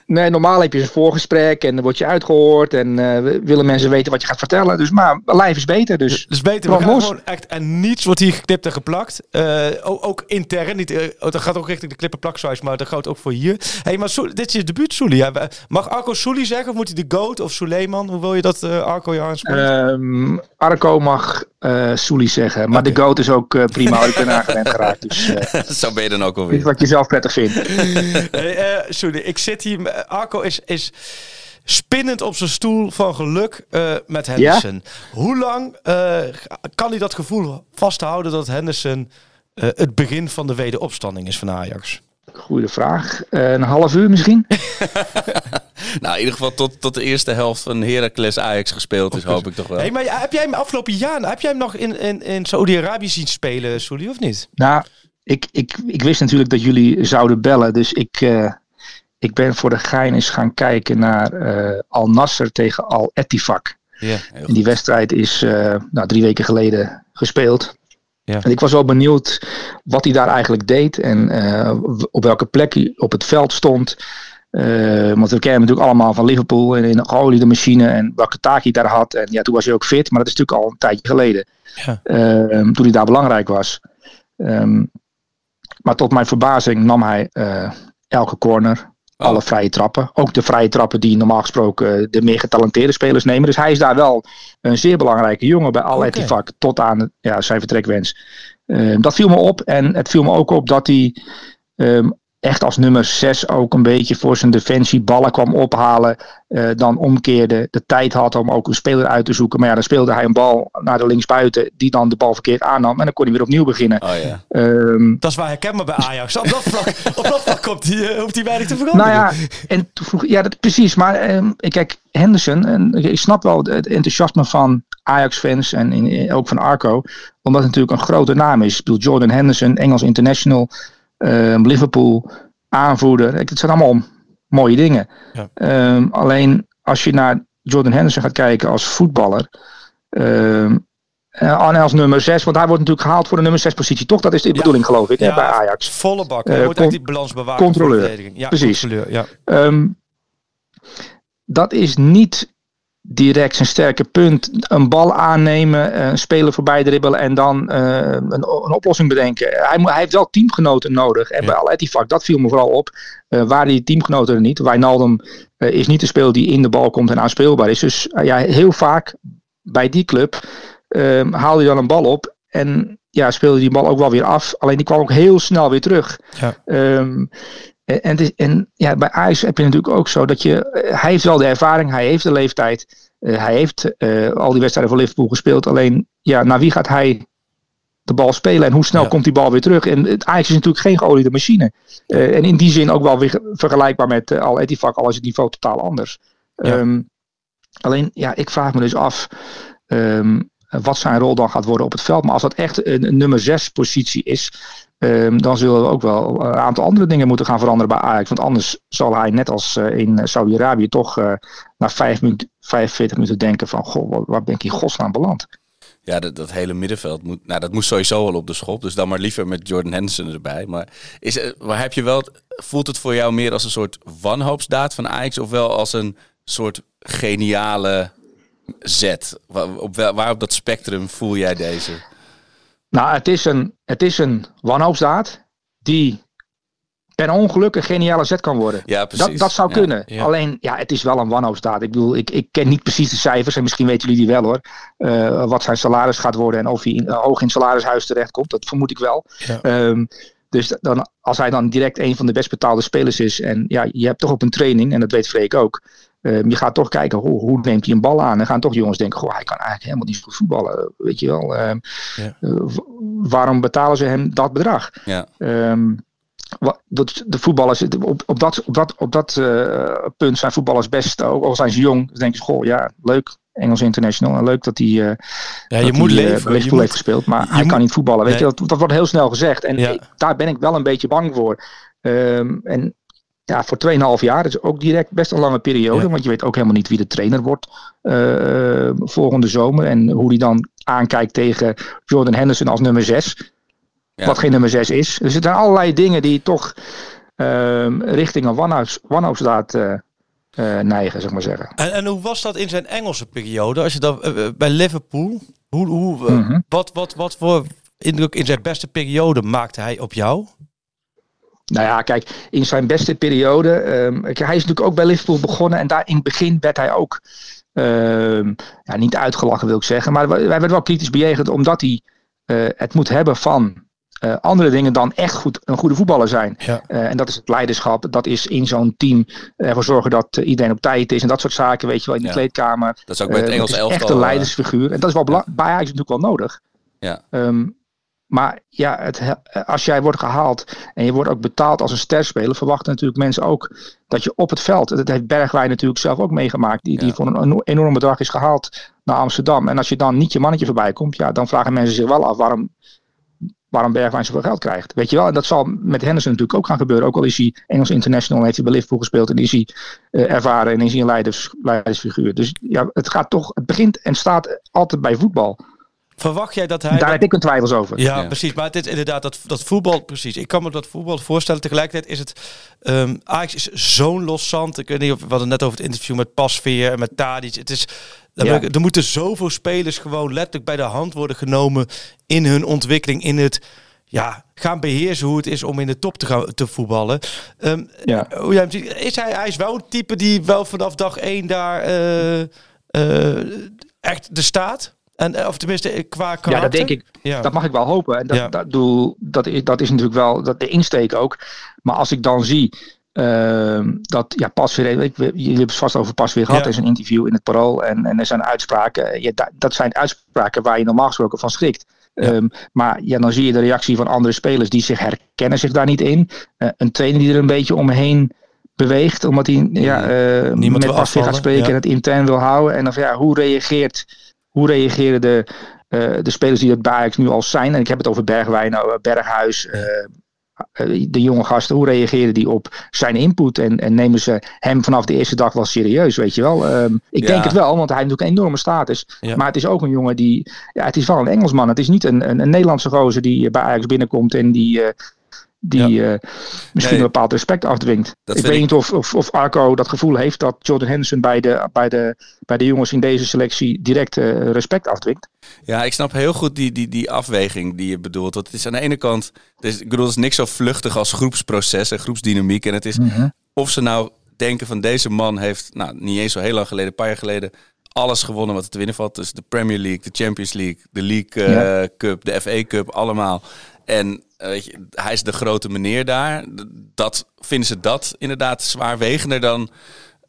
Nee, normaal heb je een voorgesprek en dan word je uitgehoord en eh, willen mensen weten wat je gaat vertellen. Dus maar live is beter. Dus Dus beter, we gaan los. gewoon echt... En niets wordt hier geknipt en geplakt. Eh, ook, ook intern. Niet, eh, oh, dat gaat ook richting de klippen maar dat geldt ook voor hier. hey, maar Soel- dit is je debuut, Soeli. Ja, mag Arco Soeli zeggen? Of moet hij de GOAT of Suleiman? Hoe wil je dat eh, Arco je aanspreekt? ehm, Arco mag eh Soelie zeggen, maar de goat is ook eh, prima. Ik ben aangewend geraakt. Dus eh Zo ben je dan ook alweer. wat je zelf prettig vindt. Hey, eh, ik zit hier... met- Arco is... is Spinnend op zijn stoel van geluk eh, met Henderson. Hoe lang eh, kan hij dat gevoel vasthouden dat Henderson eh, het begin van de wederopstanding is van Ajax? Goeie vraag. Eh, een half uur misschien? Nou, in ieder geval tot, tot de eerste helft van Heracles Ajax gespeeld is, hoop ik toch wel. Hey, maar heb jij hem afgelopen jaar, heb jij hem nog in, in, in Saudi-Arabië zien spelen, Sully, of niet? Nou, ik, ik, ik wist natuurlijk dat jullie zouden bellen. Dus ik, eh, ik ben voor de gein eens gaan kijken naar eh, Al Nasser tegen Al Ettifak. Ja. En die wedstrijd is eh, nou, drie weken geleden gespeeld. Ja. En ik was wel benieuwd wat hij daar eigenlijk deed en eh, op welke plek hij op het veld stond. Want we kennen hem natuurlijk allemaal van Liverpool en in een geoliede machine en welke taak hij daar had. En ja, toen was hij ook fit, maar dat is natuurlijk al een tijdje geleden. Ja. Toen hij daar belangrijk was. Ehm, maar tot mijn verbazing nam hij elke corner, Oh. Alle vrije trappen. Ook de vrije trappen die normaal gesproken eh, de meer getalenteerde spelers nemen. Dus hij is daar wel een zeer belangrijke jongen bij Al Oké. Ettifaq tot aan ja, zijn vertrekwens. Eh, dat viel me op. En het viel me ook op dat hij ehm, echt als nummer 6 ook een beetje voor zijn defensie ballen kwam ophalen. eh, dan omkeerde, de tijd had om ook een speler uit te zoeken. Maar ja, dan speelde hij een bal naar de linksbuiten, die dan de bal verkeerd aannam. En dan kon hij weer opnieuw beginnen. Oh ja. Ehm, Dat is waar herkenbaar bij Ajax. Op dat vlak, op dat vlak komt hij, eh, hoeft hij weinig te veranderen. nou ja, en toen vroeg, ja, dat, precies. Maar ehm, kijk, Henderson, en ik snap wel het enthousiasme van Ajax-fans en in- ook van Arco, omdat het natuurlijk een grote naam is. Ik bedoel, Jordan Henderson, Engels international, ehm, Liverpool, aanvoerder. Het zijn allemaal mooie dingen. Ja. Ehm, alleen als je naar Jordan Henderson gaat kijken als voetballer. eh, en als nummer 6, want hij wordt natuurlijk gehaald voor de nummer 6 positie. Toch? Dat is de bedoeling, geloof ik, hè, bij Ajax. Volle bak. Eh, Hij wordt echt die balans bewaken. controleur. voor de verdediging. Ja, Precies. controleur, ja. Dat is niet direct zijn sterke punt. Een bal aannemen, eh, een speler voorbij dribbelen en dan eh, een, een oplossing bedenken. Hij, hij heeft wel teamgenoten nodig. En Ja. bij Al Ettifaq, dat viel me vooral op, eh waren die teamgenoten er niet. Wijnaldum eh, is niet de speler die in de bal komt en aanspeelbaar is. Dus ja, heel vaak bij die club ehm haalde hij dan een bal op en ja, speelde die bal ook wel weer af. Alleen die kwam ook heel snel weer terug. Ja. Ehm, en, en, het is- en ja, bij Ajax heb je natuurlijk ook zo dat je. eh, hij heeft wel de ervaring, hij heeft de leeftijd. eh, hij heeft eh, al die wedstrijden voor Liverpool gespeeld. Alleen, ja, naar wie gaat hij de bal spelen en hoe snel Ja. komt die bal weer terug? En het Ajax is natuurlijk geen geoliede machine. En in die zin ook wel weer vergelijkbaar met Al Ettifaq, al is het niveau totaal anders. Ja. Ehm, alleen, ja, ik vraag me dus af. ehm, wat zijn rol dan gaat worden op het veld. Maar als dat echt een, een nummer 6 positie is, ehm, dan zullen we ook wel een aantal andere dingen moeten gaan veranderen bij Ajax. Want anders zal hij net als eh, in Saudi-Arabië toch eh, na 5 minuten, 45 minuten denken van, goh, waar, ben ik in godsnaam beland? Ja, dat, dat hele middenveld moet, nou, dat moest sowieso wel op de schop. Dus dan maar liever met Jordan Henderson erbij. Maar, is, maar heb je wel, voelt het voor jou meer als een soort wanhoopsdaad van Ajax? Of wel als een soort geniale zet? Waar op, waar op dat spectrum voel jij deze? Nou, het is een, het is een wanhoopsdaad die per ongeluk een geniale zet kan worden. Ja, precies. Dat, dat zou Ja, kunnen. ja. Alleen, ja, het is wel een wanhoopsdaad. Ik bedoel, ik, ik ken niet precies de cijfers. En misschien weten jullie die wel hoor. Eh, wat zijn salaris gaat worden en of hij in, eh, hoog in het salarishuis terechtkomt. Dat vermoed ik wel. Ja. Ehm, dus dan, als hij dan direct een van de best betaalde spelers is. En ja, je hebt toch op een training, en dat weet Freek ook. Ehm, je gaat toch kijken, hoe, hoe neemt hij een bal aan? En gaan toch jongens denken, goh, hij kan eigenlijk helemaal niet zo goed voetballen. Weet je wel. Ehm, Ja. eh, waarom betalen ze hem dat bedrag? Ja. Ehm, wa- dat- de voetballers, op, op dat, op dat, op dat eh, punt zijn voetballers best, ook al zijn ze jong, dan denken ze, goh, ja, leuk, Engels international, en leuk dat hij, eh Ja, dat je moet hij, eh, leven. je moet- heeft gespeeld, maar hij moet- kan niet voetballen. Weet Nee. je, dat, dat wordt heel snel gezegd. En Ja. ik- daar ben ik wel een beetje bang voor. En ja, voor 2,5 jaar, dat is ook direct best een lange periode, Ja. want je weet ook helemaal niet wie de trainer wordt eh, volgende zomer en hoe die dan aankijkt tegen Jordan Henderson als nummer 6 Ja. wat geen nummer 6 is. Dus er zijn allerlei dingen die toch ehm, richting een wanhoops, wanhoopsdaad eh, eh, neigen, zeg maar zeggen. En, en hoe was dat in zijn Engelse periode? Als je dan bij Liverpool, hoe, hoe, Mhm. wat, wat, wat voor indruk in zijn beste periode maakte hij op jou? Nou ja, kijk, in zijn beste periode, ehm, hij is natuurlijk ook bij Liverpool begonnen en daar in het begin werd hij ook ehm, ja, niet uitgelachen wil ik zeggen, maar wij werden wel kritisch bejegend omdat hij eh, het moet hebben van eh, andere dingen dan echt goed, een goede voetballer zijn. Ja. Eh, en dat is het leiderschap. Dat is in zo'n team ervoor zorgen dat iedereen op tijd is. En dat soort zaken, weet je wel, in de Ja. kleedkamer. Dat is ook bij het Engels is elftal. echt een eh, leidersfiguur. En dat is wel bela- bij Ajax natuurlijk wel nodig. Ja. Ehm, maar ja, het, he- als jij wordt gehaald en je wordt ook betaald als een sterspeler, verwachten natuurlijk mensen ook dat je op het veld, dat heeft Bergwijn natuurlijk zelf ook meegemaakt, die, die voor een eno- enorm bedrag is gehaald naar Amsterdam. En als je dan niet je mannetje voorbij komt, ja, dan vragen mensen zich wel af waarom, waarom Bergwijn zoveel geld krijgt. Weet je wel, en dat zal met Henderson natuurlijk ook gaan gebeuren. Ook al is hij Engels international, heeft hij bij Liverpool gespeeld en is hij eh, ervaren en is hij een leiders, leidersfiguur. Dus ja, het gaat toch, het begint en staat altijd bij voetbal. Verwacht jij dat hij... Daar dat- heb ik een twijfels over. Ja, Ja. precies. Maar het is inderdaad dat, dat voetbal, precies. Ik kan me dat voetbal voorstellen. Tegelijkertijd is het, ehm Ajax is zo'n los zand. Ik weet niet of we hadden net over het interview met Pasveer en met Tadic. Het is, Ja. er moeten zoveel spelers gewoon letterlijk bij de hand worden genomen in hun ontwikkeling, in het ja, gaan beheersen hoe het is om in de top te gaan te voetballen. Ehm, Ja. hoe jij hem ziet, is hij, hij is wel een type die wel vanaf dag één daar eh, eh, echt de staat. En, eh, of tenminste eh, qua karakter. Ja, dat denk ik. Ja. Dat mag ik wel hopen. En dat, Ja. dat, doel, dat, is, dat is natuurlijk wel dat, de insteek ook. Maar als ik dan zie ehm, dat ja, pas weer, ik, jullie hebben het vast over pas weer gehad Ja. in zijn interview in het Parool. En, en er zijn uitspraken. Ja, da- dat zijn uitspraken waar je normaal gesproken van schrikt. Ehm, maar ja, dan zie je de reactie van andere spelers die zich herkennen zich daar niet in. Eh, een trainer die er een beetje omheen beweegt, omdat hij ja, Niemand met wil pas weer gaat spreken en het intern wil houden. En dan van ja, hoe reageert, hoe reageren de, eh, de spelers die het bij Ajax nu al zijn? En ik heb het over Bergwijn, nou, Berghuis, eh, eh, de jonge gasten. Hoe reageren die op zijn input? En, en nemen ze hem vanaf de eerste dag wel serieus, weet je wel? Ehm, ik Ja. denk het wel, want hij heeft natuurlijk een enorme status. Ja. Maar het is ook een jongen die, ja, het is wel een Engelsman. Het is niet een, een, een Nederlandse gozer die bij Ajax binnenkomt en die... die eh, misschien Nee. een bepaald respect afdwingt. Dat ik weet ik- niet of, of, of Arco dat gevoel heeft dat Jordan Henderson bij de, bij de, bij de jongens in deze selectie direct eh, respect afdwingt. Ja, ik snap heel goed die, die, die afweging die je bedoelt. Want het is aan de ene kant, het is, ik bedoel, het is niks zo vluchtig als groepsproces en groepsdynamiek. En het is of ze nou denken van deze man heeft, nou niet eens zo heel lang geleden, een paar jaar geleden, alles gewonnen wat er te winnen valt. Dus de Premier League, de Champions League, de League eh, Ja. Cup, de FA Cup, allemaal. En weet je, hij is de grote meneer daar. Dat vinden ze dat inderdaad zwaarwegender dan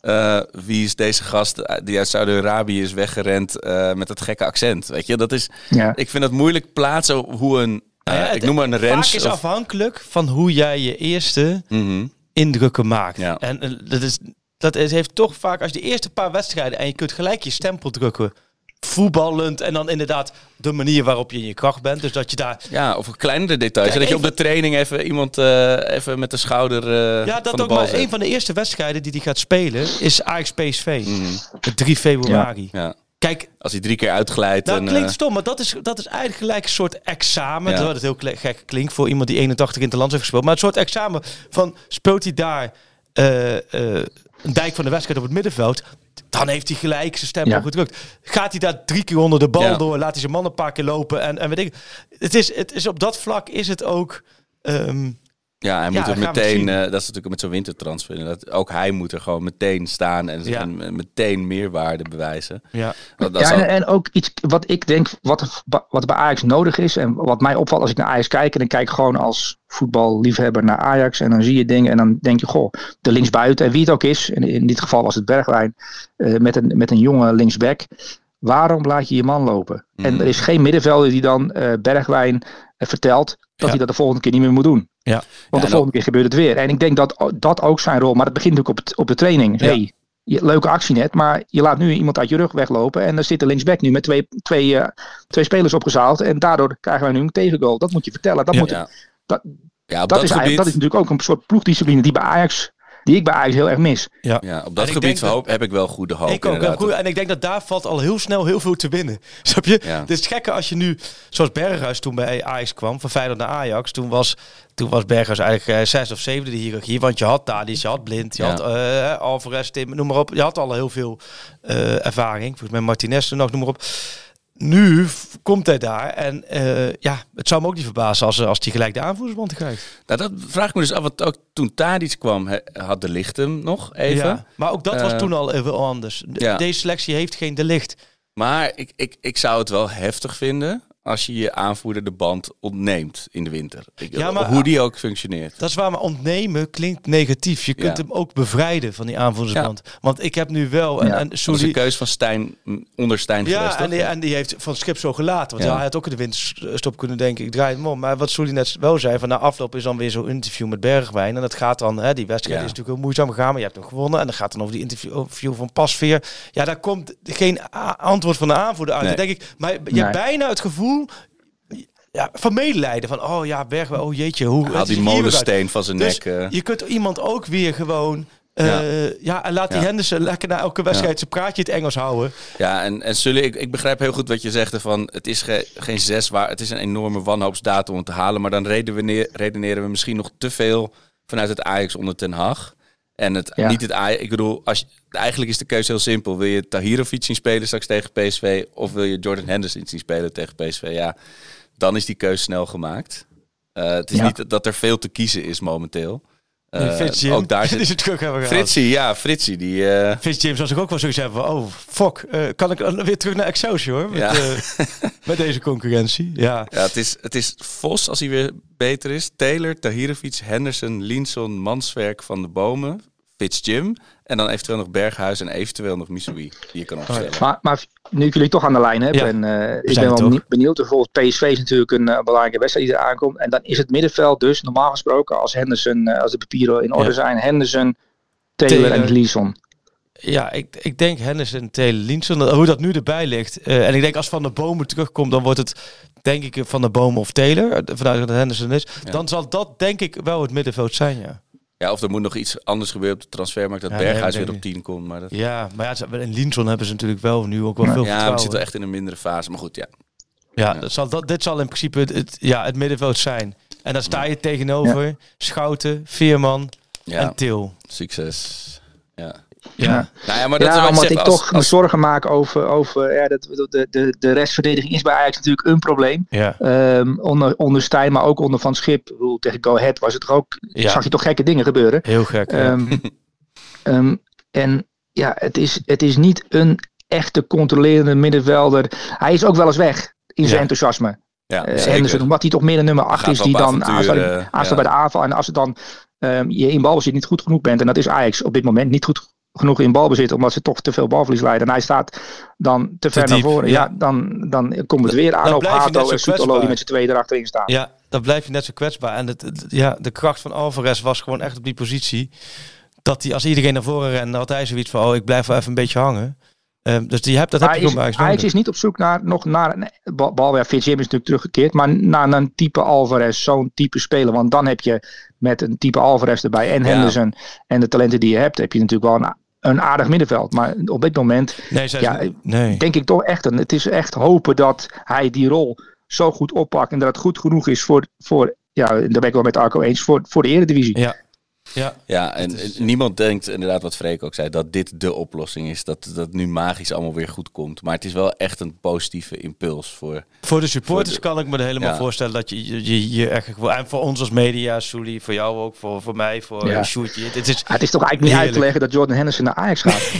eh, wie is deze gast eh, die uit Saudi-Arabië is weggerend eh, met dat gekke accent. Weet je, dat is. Ja. Ik vind het moeilijk plaatsen hoe een. eh, Nou ja, ik het- noem maar een Rens. Vaak is of- afhankelijk van hoe jij je eerste Mhm. indrukken maakt. Ja. En eh, dat, is, dat is, heeft toch vaak, als je de eerste paar wedstrijden en je kunt gelijk je stempel drukken, voetballend en dan inderdaad de manier waarop je in je kracht bent. Dus dat je daar Ja, of kleinere details. Kijk, dat je op de training even iemand eh, even met de schouder eh, Ja, dat ook maar zet. een van de eerste wedstrijden die hij gaat spelen is Ajax PSV. De 3 februari. Ja. Kijk, Als hij drie keer uitglijdt. nou en, klinkt eh, stom, maar dat is, dat is eigenlijk gelijk een soort examen. Ja. Terwijl het heel gek klinkt voor iemand die 81 in het land heeft gespeeld. Maar een soort examen van speelt hij daar eh, eh, een dijk van de wedstrijd op het middenveld. Dan heeft hij gelijk zijn stempel Ja. gedrukt. Gaat hij daar drie keer onder de bal Ja. door, laat hij zijn man een paar keer lopen. En, en weet ik. Het is, het is op dat vlak is het ook. ehm, ja, hij Ja, moet er meteen. eh, dat is natuurlijk met zo'n wintertransfer. Dat, ook hij moet er gewoon meteen staan en, Ja. en meteen meerwaarde bewijzen. ja. Dat, dat is ja, al- en, en ook iets wat ik denk, wat, wat bij Ajax nodig is. En wat mij opvalt als ik naar Ajax kijk. En ik kijk gewoon als voetballiefhebber naar Ajax. En dan zie je dingen. En dan denk je, goh, de linksbuiten. En wie het ook is. En in dit geval was het Bergwijn. eh, met, een, met een jonge linksback. Waarom laat je je man lopen? En Mhm. er is geen middenvelder die dan eh, Bergwijn vertelt. Dat Ja. hij dat de volgende keer niet meer moet doen. Ja. Want de volgende keer gebeurt het weer. En ik denk dat dat ook zijn rol. Maar dat begint natuurlijk op, het, op de training. Ja. Hey, je, leuke actie net, maar je laat nu iemand uit je rug weglopen. En dan zit de linksback nu met twee, twee, eh, twee spelers opgezaald. En daardoor krijgen wij nu een tegengoal. Dat moet je vertellen. Dat, Ja. moet, ja. dat, Ja, dat, dat, is, gebied, dat is natuurlijk ook een soort ploegdiscipline die bij Ajax. Die ik bij Ajax heel erg mis. Ja. ja, op dat gebied dat- hoop, heb ik wel goede hoop. Ik ook. Goed, en ik denk dat daar valt al heel snel heel veel te winnen. Snap je? Ja. Het is gekke als je nu, zoals Berghuis toen bij Ajax kwam, van Feyenoord naar Ajax. Toen was, toen was Berghuis eigenlijk eh, zes of zevende de hiërarchie. Want je had Tadic, je had Blind, je Ja. had eh Alvarez, Tim, noem maar op. Je had al heel veel eh, ervaring. Volgens mij Martinez nog, noem maar op. Nu komt hij daar en eh, ja, het zou me ook niet verbazen als, als hij gelijk de aanvoerdersband krijgt. Nou, dat vraag ik me dus af. Want ook toen Tadic kwam, he- had de licht hem nog even. Ja, maar ook dat was Eh, toen al even anders. De- ja. Deze selectie heeft geen de licht. Maar ik, ik, ik zou het wel heftig vinden als je je aanvoerder de band ontneemt in de winter. Ik, Ja, maar- hoe die ook functioneert. Dat is waar, maar ontnemen klinkt negatief. Je kunt Ja. hem ook bevrijden van die aanvoerdersband. Want ik heb nu wel... En, Ja. en Dat is Soeli- een keus van Stijn, mm, onder Stijn ja, geweest, en die, en die heeft van Schip zo gelaten. Want hij had ook in de winterstop kunnen denken, ik draai hem om. Maar wat Soeli net wel zei, van na afloop is dan weer zo'n interview met Bergwijn. En dat gaat dan, hè, die wedstrijd Ja. is natuurlijk heel moeizaam gegaan, maar je hebt hem gewonnen. En dan gaat dan over die interview van Pasveer. Ja, daar komt geen antwoord van de aanvoerder uit. Nee. Dan denk ik, maar je Nee. hebt bijna het gevoel... Ja, van medelijden. Van, oh ja, Bergwijn, oh jeetje. Hoe, Haal die molensteen van zijn Dus nek. eh. je kunt iemand ook weer gewoon... eh, ja. en laat die Ja. Henderson lekker na elke wedstrijd zijn praatje het Engels houden. Ja, en, en Sully, ik, ik begrijp heel goed wat je zegt ervan. Het is ge- geen zes waar. Het is een enorme wanhoopsdatum om te halen. Maar dan redeneren, redeneren we misschien nog te veel vanuit het Ajax onder Ten Hag. En het, Ja. niet het Ajax. Ik bedoel, als eigenlijk is de keuze heel simpel. Wil je Tahirovic zien spelen straks tegen PSV? Of wil je Jordan Henderson zien spelen tegen PSV? Ja, dan is die keuze snel gemaakt. Eh, het is Ja. niet dat er veel te kiezen is momenteel. Eh, Nee, Jim, ook daar die zit ze terug hebben gehaald. Fritsie, ja, Fritsie, die... eh, Fitz James was ik ook wel zoiets hebben van, oh fuck, eh, kan ik weer terug naar Excelsior met, Ja. eh, met deze concurrentie? Ja, Ja, het is, het is Vos als hij weer beter is. Taylor, Tahirovic, Henderson, Linson, Manswerk van de Bomen, Fitz Jim. En dan eventueel nog Berghuis en eventueel nog Missouri die je kan opstellen. Maar, maar nu ik jullie toch aan de lijn heb, Ja, en eh, ik ben wel toch. benieuwd. Bijvoorbeeld PSV is natuurlijk een eh, belangrijke wedstrijd die er aankomt. En dan is het middenveld dus normaal gesproken als Henderson, eh, als de papieren in orde Ja. zijn, Henderson, Taylor, Taylor. en Gleason. ja ik, ik denk Henderson, Taylor, Linson, hoe dat nu erbij ligt. Eh, en ik denk als Van de Bomen terugkomt, dan wordt het denk ik Van de Bomen of Taylor, vanuit dat het Henderson is. Dan zal dat denk ik wel het middenveld zijn, ja. Ja, of er moet nog iets anders gebeuren op de transfermarkt. Dat Ja, Berghuis nee, weer op 10 komt. Maar dat, Ja, maar ja, in Linson hebben ze natuurlijk wel nu ook wel veel ja, we vertrouwen. zitten echt in een mindere fase. Maar goed, ja. Ja, Ja. Dat zal, dat, dit zal in principe het, het- ja, het middenveld zijn. En dan sta je tegenover Schouten, Veerman ja. en Til. Succes. Ja. Ja. Nou ja, maar dat is ja, wat ik omdat zeg, ik als- toch me zorgen maak over, over ja, dat, de, de, de restverdediging is bij Ajax natuurlijk een probleem. Ja. Ehm, onder, onder Stijn, maar ook onder Van Schip. Bedoel, Tegen Go Ahead was het toch ook, Ja. zag je toch gekke dingen gebeuren. Heel gek. Ehm, ehm, en ja, het is, het is niet een echte controlerende middenvelder. Hij is ook wel eens weg in zijn Ja. enthousiasme. ja, Eh, zeker. Henderson, omdat hij toch meer een nummer 8 gaat is die dan aanstaat, eh, bij de aanval. En als het dan ehm, je in balbezit niet goed genoeg bent, en dat is Ajax op dit moment niet goed genoeg in balbezit, omdat ze toch te veel balverlies leiden. En hij staat dan te ver naar voren. ja. Ja, dan, dan komt het weer aan Dan op Hato en Soetolo die met z'n tweeën erachterin staan. ja, dan blijf je net zo kwetsbaar. En het, het- ja, de kracht van Alvarez was gewoon echt op die positie. Dat hij, als iedereen naar voren rende, had hij zoiets van, oh, ik blijf wel even een beetje hangen. Ehm, dus die hebt, dat heb je is, gewoon bij Ajax Ajax nodig. is niet op zoek naar nog naar een bal, bal ja, Fitz Jim is natuurlijk teruggekeerd, maar naar een type Alvarez, zo'n type speler. Want dan heb je met een type Alvarez erbij en Ja. Henderson en de talenten die je hebt, heb je natuurlijk wel een, een aardig middenveld. Maar op dit moment Nee, zij, ja, nee. denk ik toch echt, een, het is echt hopen dat hij die rol zo goed oppakt en dat het goed genoeg is voor, voor ja, daar ben ik wel met Arco eens, voor, voor de Eredivisie. Ja. Ja, Ja, en niemand denkt inderdaad wat Freek ook zei, dat dit de oplossing is. Dat dat nu magisch allemaal weer goed komt. Maar het is wel echt een positieve impuls voor... Voor de supporters Voor de- kan ik me er helemaal Ja. voorstellen dat je je, je, je echt en voor ons als media, Sully, voor jou ook, voor, voor mij, voor Ja. Sjoerdje. Het is het is toch eigenlijk niet uit te leggen dat Jordan Henderson naar Ajax gaat.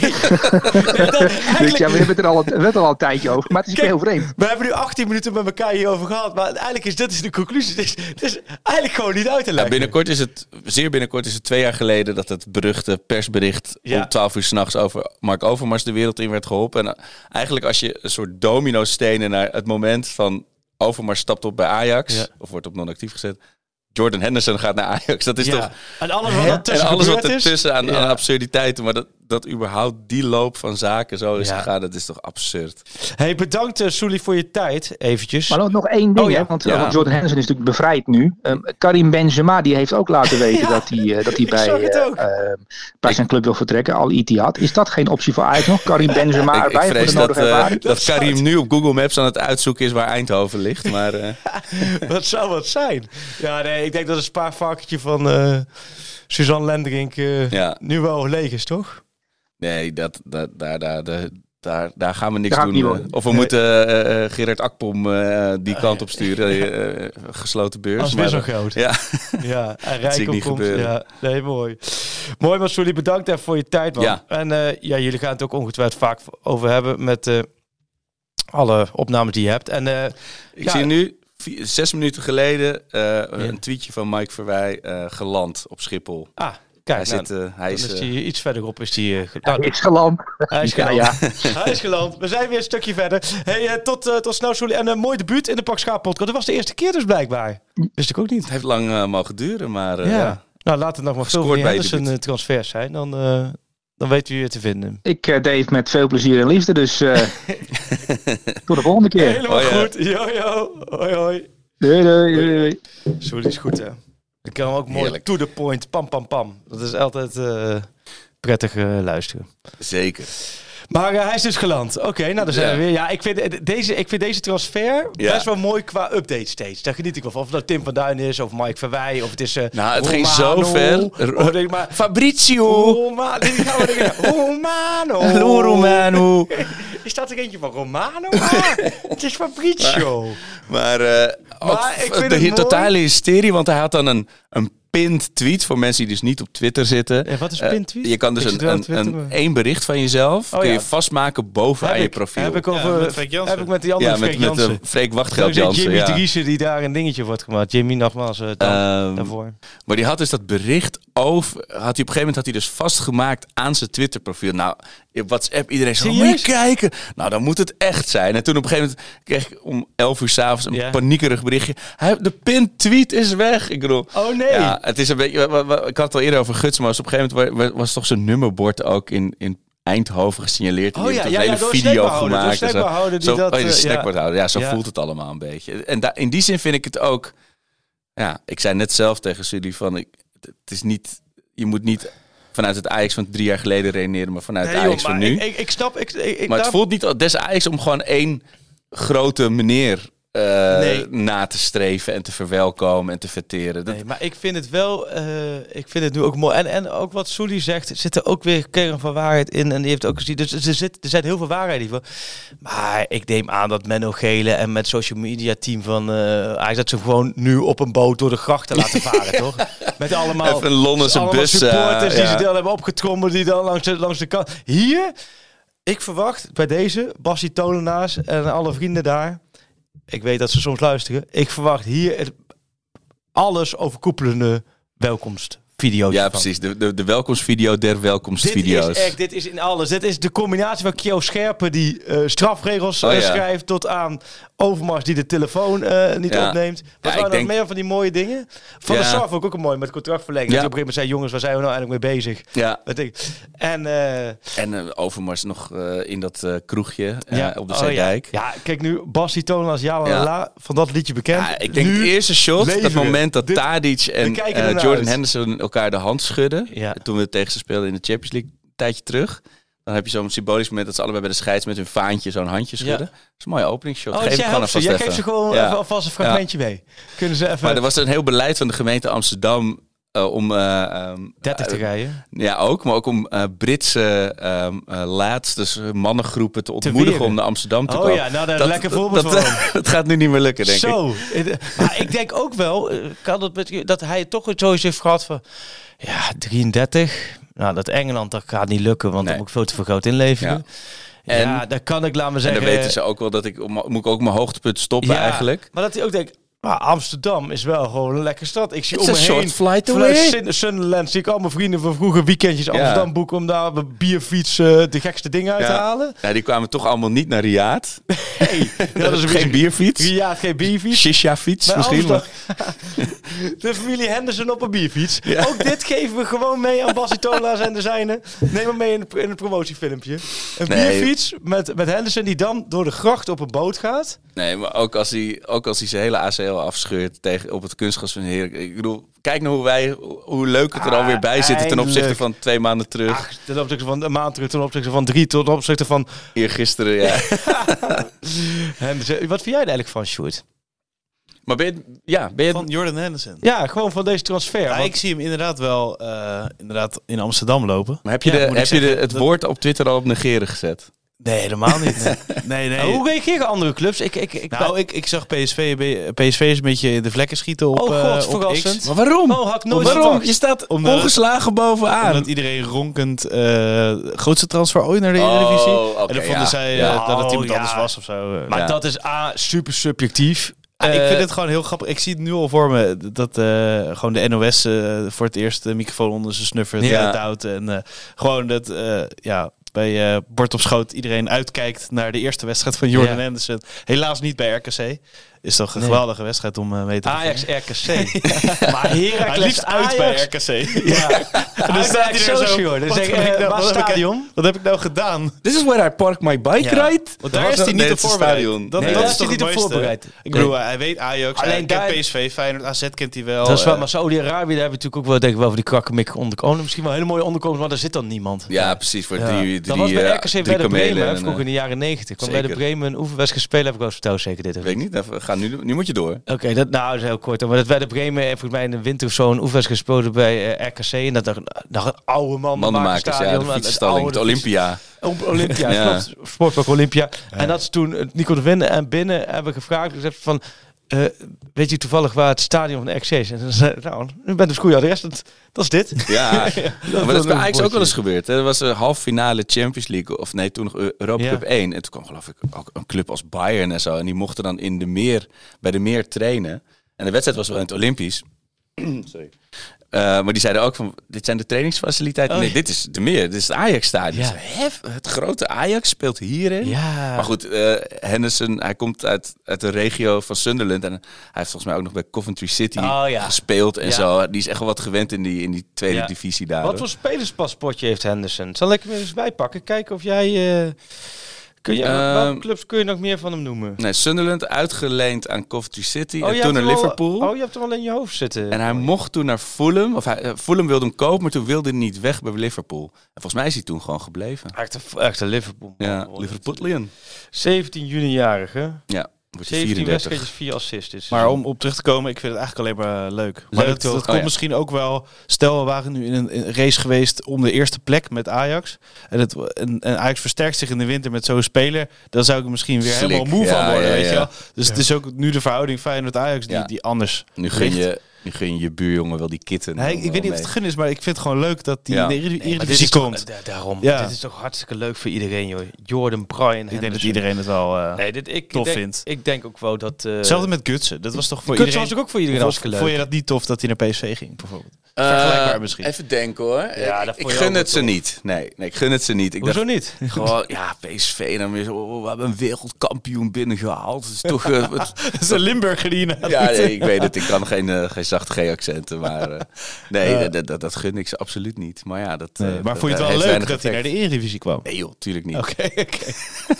eigenlijk- Dus ja, we hebben het er al, we hebben er al een tijdje over, maar het is Kijk, heel vreemd. We hebben nu 18 minuten met elkaar hierover gehad, maar eigenlijk is dit is de conclusie. Het is, het is eigenlijk gewoon niet uit te Ja, leggen. binnenkort is het, zeer binnenkort is het twee jaar geleden dat het beruchte persbericht Ja. om 12 uur s'nachts over Mark Overmars de wereld in werd geholpen. En eh, eigenlijk als je een soort domino stenen naar het moment van Overmars stapt op bij Ajax, Ja. of wordt op non-actief gezet. Jordan Henderson gaat naar Ajax. Dat is ja. toch... En alles wat er en alles ertussen aan, Ja. aan absurditeiten. Maar dat, dat überhaupt die loop van zaken zo is Ja. gegaan, dat is toch absurd. Hey, bedankt uh, Sully voor je tijd, eventjes. Maar nog, nog één ding, Oh, ja. hè, want, Ja. want Jordan Henderson is natuurlijk bevrijd nu. Ehm, Karim Benzema die heeft ook laten weten Ja. dat hij, eh, dat hij bij, eh, ehm, bij zijn club wil vertrekken, Al Ittihad. Is dat geen optie voor Ajax nog? Karim Benzema ik, ik erbij voor de dat, eh, ervaring? dat Karim nu op Google Maps aan het uitzoeken is waar Eindhoven ligt. Maar eh, Wat zou wat zijn? Ja, nee, ik denk dat het spaarvarkentje van eh, Suzanne Lenderink eh, Ja. nu wel leeg is, toch? Nee, dat, dat, daar, daar, daar, daar, daar gaan we niks Daar doen. eh. Of we Nee. moeten eh, eh, Gerard Akpom eh, die kant op sturen. gesloten beurs. Als maar, weer zo groot. Ja, Ja, en zie ik Rijko niet komt. gebeuren. Ja, nee, mooi. Mooi, maar Sully, bedankt even voor je tijd, man. Ja. En eh, ja, jullie gaan het ook ongetwijfeld vaak over hebben met eh, alle opnames die je hebt. En eh, ik Ja. zie nu zes minuten geleden eh, een tweetje van Mike Verwij eh, geland op Schiphol. ah, kijk, hij, nou, zit, eh, hij is, is eh, iets verderop. Is die, eh, Hij nou, is geland. hij is geland. ja. Hij is geland. We zijn weer een stukje verder. Hey, eh, tot, eh, tot snel, Sully. En een mooi debuut in de Pak Schaap podcast. Dat was de eerste keer dus blijkbaar. Wist ik ook niet. het heeft lang eh, mogen duren, maar eh, ja. ja. Nou, laat het nog maar veel Henderson eh, transfers zijn. Dan, eh, dan weten we je weer te vinden. Ik eh, deed met veel plezier en liefde, dus eh, tot de volgende keer. Helemaal Oh, ja. goed. Yo, yo. Hoi, hoi. Doei, doei, doei, doei. Sorry, is goed hè. Ik kan hem ook mooi Heerlijk. to the point, pam pam pam. Dat is altijd eh, prettig eh, luisteren. zeker. Maar eh, hij is dus geland. Oké, nou dan zijn Ja. we weer. Ja, ik vind, deze, ik vind deze transfer Ja. best wel mooi qua update steeds. Daar geniet ik wel van. Of nou Tim van Duin is, of Mike Verwij, of het is... eh, Nou, het ging zo ver. Of denk maar... Fabrizio! Roma, dit gaan we Romano. Hallo Romano. Is dat er eentje van Romano? Ah, het is Fabrizio. Maar, eh Maar ik vind de het mooi. totale hysterie, want hij had dan een, een pinned tweet voor mensen die dus niet op Twitter zitten. Ja, wat is Eh, pinned tweet? je kan dus Ik een, een, Twitter, een, maar- één bericht van jezelf Oh, kun ja. je vastmaken boven aan Heb je ik- profiel. Heb ik, Ja, over, met Freek Jansen. heb ik met die andere ja, met, Freek met de Jansen. Freek Wachtgeld Jansen. Jimmy Ja. Driessen die daar een dingetje had gemaakt. Jimmy nogmaals eh, dank Ehm, daarvoor. Maar die had dus dat bericht over. Had hij op een gegeven moment had hij dus vastgemaakt aan zijn Twitter profiel. Nou, op WhatsApp iedereen zo. Serieus? Moet je kijken? Nou, dan moet het echt zijn. En toen op een gegeven moment kreeg ik om 11 uur s'avonds een Ja. paniekerig berichtje. Hij, de pin tweet is weg. Ik bedoel. Oh nee. Ja, het is een beetje. Ik had het al eerder over Guts, maar op een gegeven moment wa- wa- was toch zijn nummerbord ook in. in Eindhoven gesignaleerd. En Oh die ja, heeft ja, een ja, hele door video door gemaakt. snackbarhouder die Zo- dat, oh, de eh, ja. Ja, zo Ja. voelt het allemaal een beetje. En in die zin vind ik het ook. Ja, ik zei net zelf tegen jullie van. Ik, het is niet. Je moet niet vanuit het Ajax van drie jaar geleden redeneren, maar vanuit Nee, joh, Ajax van nu. Ik, ik, ik snap. Ik, ik, ik- maar het voelt niet als des Ajax om gewoon één grote meneer Nee. na te streven en te verwelkomen en te verteren. Dat, Nee, maar ik vind het wel, eh, ik vind het nu ook mooi. En, en ook wat Soelie zegt, zit er ook weer kern van waarheid in. En die heeft ook gezien, dus er, zit, er zijn heel veel waarheid in. Maar ik neem aan dat Menno Gele en met social media team van eh Ajax, dat ze gewoon nu op een boot door de grachten laten varen, toch? Met allemaal, Even een Londense allemaal bus, supporters die ze dan hebben opgetrommeld, die dan langs de, langs de kant. Hier, ik verwacht bij deze, Bassie Tolenaars en alle vrienden daar. Ik weet dat ze soms luisteren. Ik verwacht hier het alles overkoepelende welkomstvideo's. ja, van. precies. De, de, de welkomstvideo der Dit welkomstvideo's. is echt, dit is in alles. Dit is de combinatie van Kio Scherpen die eh, strafregels Oh, eh, ja. schrijft tot aan Overmars die de telefoon eh, niet Ja. opneemt. Wat Ja, waren denk- meer van die mooie dingen? Van Ja. de Sar vond ik ook een mooi met contractverlenging. Ja. Dat je op een gegeven moment zei, jongens, waar zijn we nou eigenlijk mee bezig? Ja, Dat denk ik. En eh, en Overmars nog eh, in dat eh, kroegje eh, ja, op de oh, Zeedijk. ja. ja, kijk nu, tonen als ja, la, Ja. la, van dat liedje bekend. Ja, ik denk Nu het eerste shot, dat we. moment dat Dit- Tadic en Jordan uit. Henderson elkaar de hand schudden. Ja. Toen we tegen ze speelden in de Champions League een tijdje terug. Dan heb je zo'n symbolisch moment dat ze allebei bij de scheids met hun vaantje zo'n handje schudden. Dat is een mooie openingsshot. Oh, Geef jij gewoon ze. Jij geeft ze gewoon Ja. even alvast een fragmentje mee. Kunnen ze even Maar er was een heel beleid van de gemeente Amsterdam eh, om... eh, ehm, 30 te eh, rijden? Ja, ook. Maar ook om eh, Britse ehm eh, laats, dus mannengroepen te ontmoedigen om naar Amsterdam te Oh komen. ja, nou, is een lekker voorbeeld dat, dat gaat nu niet meer lukken, denk ik. Zo. maar ik denk ook wel, eh, kan dat, met- dat hij toch zoiets heeft gehad van, ja, 33. Nou, dat Engeland, dat gaat niet lukken, want Nee. dan moet ik veel te veel groot inleveren. Ja, En- daar kan ik, laat En zeggen... dan weten ze ook wel dat ik... Moet ik ook mijn hoogtepunt stoppen ja, eigenlijk. Maar dat hij ook denkt, maar Amsterdam is wel gewoon een lekkere stad. Ik zie It's om me short heen, flight vanuit Sunderland, zie ik allemaal vrienden van vroeger weekendjes Amsterdam boeken om daar op een bierfiets eh, de gekste dingen uit te Ja. halen. Ja, die kwamen toch allemaal niet naar Riaad. Hey, dat is een Geen bierfiets. Ja, geen bierfiets. Shisha-fiets Bij misschien. Maar... De familie Henderson op een bierfiets. Ook dit geven we gewoon mee aan Bassie Tola's en de zijne. Neem hem mee in het, in het promotiefilmpje. Een Nee. bierfiets met, met Henderson die dan door de gracht op een boot gaat. Nee, maar ook als hij, ook als hij zijn hele ACL afscheurt tegen, op het kunstgras van Heerlijk. Ik bedoel, kijk nou hoe wij, hoe leuk het er Ah, alweer bij zit ten opzichte van twee maanden terug. Ach, ten opzichte van een maand terug, ten opzichte van drie, ten opzichte van Eergisteren, ja. Henderson. Wat vind jij er eigenlijk van, Sjoerd? maar ben je, ja, ben je... Van Jordan Henderson. Ja, gewoon van deze transfer. Ja, want- ik zie hem inderdaad wel eh, inderdaad in Amsterdam lopen. maar heb je, Ja, de, heb je de, het dat- woord op Twitter al op negeren gezet? Nee, helemaal niet. Nee, nee. Nou, hoe reageren andere clubs? Ik, ik, ik, Nou, ik, ik zag PSV, PSV is een beetje in de vlekken schieten op, Oh, god, op verrassend. X. Maar waarom? Oh, had ik nooit waarom? Je staat Omdat- ongeslagen bovenaan. Omdat iedereen ronkend eh, grootste transfer ooit naar de Oh, Eredivisie. en dan vonden ja. zij eh, Ja. dat het Oh, iemand ja. anders was of zo. Maar Ja. dat is A, super subjectief. Ik vind het gewoon heel grappig. Ik zie het nu al voor me dat eh, gewoon de NOS eh, voor het eerst de microfoon onder zijn snuffer Ja. duwt. En eh, gewoon dat eh, ja, bij eh bord op schoot iedereen uitkijkt naar de eerste wedstrijd van Jordan Ja. Henderson. Helaas niet bij RKC. Is toch een geweldige wedstrijd om eh, mee te Ajax. RKC. maar Heracles Hij liefst uit bij Ajax. RKC. Ja. En dan staat hij er zo. Dan Wat zeg ik, heb ik nou- waar wat heb ik- stadion? Wat heb ik nou gedaan? This is where I park my bike, Ja. right? Want daar is hij niet op voorbereid. Dat, Nee, dat daar is toch niet op mooiste. voorbereid. Ik bedoel, hij weet Ajax, Alleen hij kent PSV, Feyenoord, AZ kent hij wel. Dat is wel, eh, maar Saudi-Arabië, daar hebben we natuurlijk ook wel, denk ik wel, voor die krakkemik onderkomen. Misschien wel hele mooie onderkomens, maar daar zit dan niemand. Ja, precies. Voor drie, dat was bij eh, RKC bij de Bremen, vroeger in de jaren negentig. Kwam bij de. Bremen een oefenwedstrijd spelen, heb ik wel eens verteld, zeker dit. Weet ik niet, even, ga nu, nu moet je door. Oké, dat, nou, dat is heel kort. Maar dat bij de Bremen, eh, volgens mij in de winter of zo, een gespeeld bij eh, RKC. En dat nog, nog een oude man Mannenmakers, ja, de fietsstalling, het Olympia. Op Olympia, Ja. klopt. Sportpark Olympia. En dat is toen eh, Nico de Winnen en binnen hebben gevraagd. gezegd van, eh, weet je toevallig waar het stadion van de RKC is? En dan zei nou, u bent op goede adres. Dat, dat is dit. Ja, maar dat is bij Ajax ook wel eens gebeurd. Hè. Er was een halve finale Champions League, of nee, toen nog Europa Ja. Cup 1. En toen kwam geloof ik ook een club als Bayern en zo. En die mochten dan in de meer, bij de meer trainen. En de wedstrijd was wel in het Olympisch. Sorry. Eh, maar die zeiden ook van, dit zijn de trainingsfaciliteiten. Oh, nee, ja. dit is de meer, dit is het Ajax-stadion. Ja. Ik zei, "Hef, Het grote Ajax speelt hierin. Ja. Maar goed, eh, Henderson, hij komt uit, uit de regio van Sunderland. En hij heeft volgens mij ook nog bij Coventry City Oh, gespeeld en zo. Die is echt wel wat gewend in die, in die tweede divisie daar. Wat voor spelerspaspoortje heeft Henderson? Zal ik hem eens bijpakken? Kijken of jij... eh, kun je, Ehm, welke clubs kun je nog meer van hem noemen? Nee, Sunderland uitgeleend aan Coventry City. Oh, en toen naar al- Liverpool. oh, je hebt hem al in je hoofd zitten. en hij mocht toen naar Fulham. Of hij, eh, Fulham wilde hem kopen, maar toen wilde hij niet weg bij Liverpool. En volgens mij is hij toen gewoon gebleven. Echt een, echt een Liverpool. man. Ja, Liverpoolian. 17 juni-jarige. Ja, wordt hij 17 34. wedstrijdjes, 4 assists. dit Maar seizoen. om op terug te komen, ik vind het eigenlijk alleen maar eh, leuk. Maar dat, toch? dat Oh, komt ja. misschien ook wel... Stel, we waren nu in een, in een race geweest om de eerste plek met Ajax. En, het, en, en Ajax versterkt zich in de winter met zo'n speler. Dan zou ik er misschien weer Slik, helemaal moe ja, van worden, ja, weet ja. je wel. Dus het is ook nu de verhouding Feyenoord-Ajax die, Ja. die anders Nu gun, ligt. je, gun je je buurjongen wel die kitten. Nee, ik, ik weet niet of het gun is, maar ik vind het gewoon leuk dat die Ja. in de Nee, toch- komt. da- daarom. Ja. Dit is toch hartstikke leuk voor iedereen, joh. Jordan, Brian, Ik denk dat iedereen het wel eh, Nee, dit, ik tof denk, vindt. Ik denk ook wel dat... eh Hetzelfde met Gutsen. Dat was toch voor Kutsen iedereen... was ook voor iedereen hartstikke leuk. Vond je dat niet tof dat hij naar PSV ging, bijvoorbeeld? Eh, Vergelijkbaar misschien. Even denken hoor. Ja, dat ik je gun het ze niet. Nee, nee, ik gun het ze niet. Ik Hoezo dacht, niet? Gewoon, ja, PSV dan weer zo, oh, we hebben een wereldkampioen binnengehaald. Het is toch... Dat is een Limburger die ja, nee, ik weet het. Ik kan geen, eh, geen zachte G-accenten, maar... eh, nee, dat, dat, dat gun ik ze absoluut niet. Maar ja, dat... Nee, eh, maar dat vond je het wel leuk dat hij naar de Eredivisie kwam? Nee joh, tuurlijk niet. Oké, oké.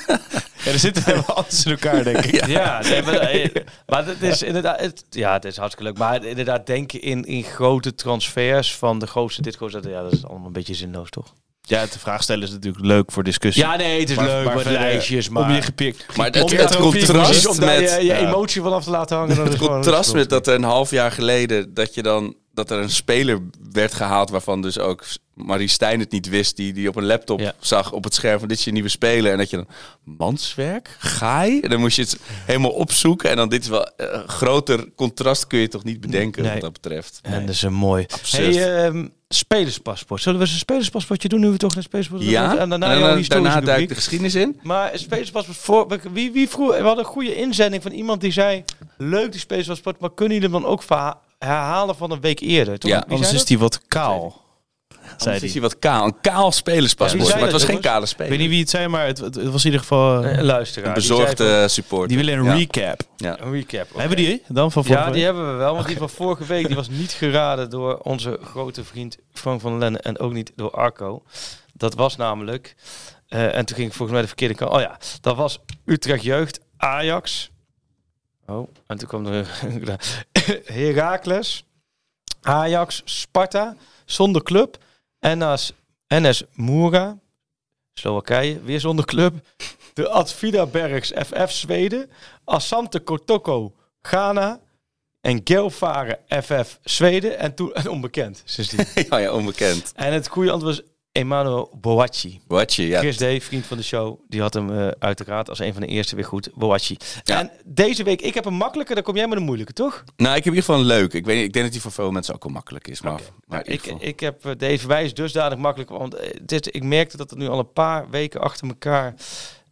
ja, er zitten helemaal anders in elkaar, denk ik. Ja, nee, maar, eh, maar het is inderdaad, het, ja, het is hartstikke leuk. Maar inderdaad, denken in, in grote transfers van de grootste, dit grootste, ja, dat is allemaal een beetje zinloos, toch? Ja, de vraag stellen is natuurlijk leuk voor discussie. Ja, nee, het is leuk met verder, lijstjes, maar... Om je gepikt. Maar het, Om het je contrast om daar met... je, je emotie vanaf te laten hangen. Het contrast met dat er een half jaar geleden dat je dan dat er een speler werd gehaald waarvan dus ook Marie Stijn het niet wist, die, die op een laptop Ja. zag op het scherm van dit is je nieuwe speler en dat je dan manswerk, gaai, en dan moest je het helemaal opzoeken en dan dit is wel eh, groter contrast kun je toch niet bedenken Nee. wat dat betreft. En dat is een mooi. Absurd. Hey, ehm, spelerspaspoort. Zullen we eens een spelerspaspoortje doen nu we toch een spelerspaspoort Ja, En daarna en dan, historische daarna duik ik rubriek. de geschiedenis in. Maar een spelerspaspoort voor... Wie, wie vroeg... We hadden een goede inzending van iemand die zei... Leuk die spelerspaspoort, maar kunnen jullie hem dan ook herhalen van een week eerder? Toch? Ja, Anders is die wat kaal. Anders is hij wat kaal. Een kaal spelerspaspoort, Ja, maar het was geen kale Ik speler. weet niet wie het zei, maar het, het, het was in ieder geval... dat? eh, Een luisteraar. een bezorgde supporter. die willen een Ja. recap. Ja. Een recap. Hebben die dan van vorige Ja, die hebben we wel. Want die van vorige week die was niet geraden door onze grote vriend Frank van Lenne en ook niet door Arco. Dat was namelijk, eh, en toen ging ik volgens mij de verkeerde kant. Oh ja, dat was Utrecht Jeugd, Ajax. Oh, en toen kwam er Heracles, Ajax, Sparta, zonder club. NS, NS Moera, Slowakije, weer zonder club. De Advida Bergs FF Zweden, Asante Kotoko Ghana en Gelfare FF Zweden en toen en onbekend sindsdien. ja, ja, onbekend. en het goede antwoord was Emmanuel Boachi. Watje, ja. Chris D, vriend van de show, die had hem eh, uiteraard als een van de eerste weer goed. Boachi. Ja. En deze week, ik heb een makkelijke, dan kom jij met een moeilijke, toch? Nou, ik heb in ieder geval een leuk. Ik, weet, ik denk dat die voor veel mensen ook wel makkelijk is. Maar, maar in Ik, ik heb eh, deze wijs dusdanig makkelijk, want eh, dit, ik merkte dat het nu al een paar weken achter elkaar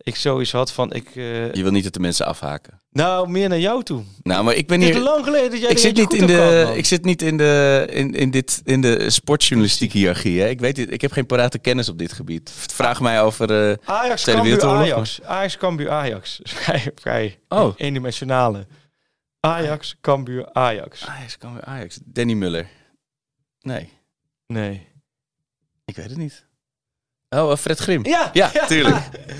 ik zoiets had van, ik, eh, Je wil niet dat de mensen afhaken. nou, meer naar jou toe. Nou, maar ik ben Het is hier. lang geleden dat jij Ik zit, niet in de, ik zit niet in de, in, in dit, in de sportjournalistiek hiërarchie. Hè. Ik weet dit, ik heb geen parate kennis op dit gebied. Vraag mij over. eh, Ajax, Cambuur, Ajax. Ajax, Cambuur, Ajax. Vrij, vrij Oh. eendimensionale. Ajax, Cambuur, Ajax. Ajax weer Ajax. Danny Muller. Nee, Nee. ik weet het niet. Oh, eh, Fred Grim. Ja, Ja, tuurlijk.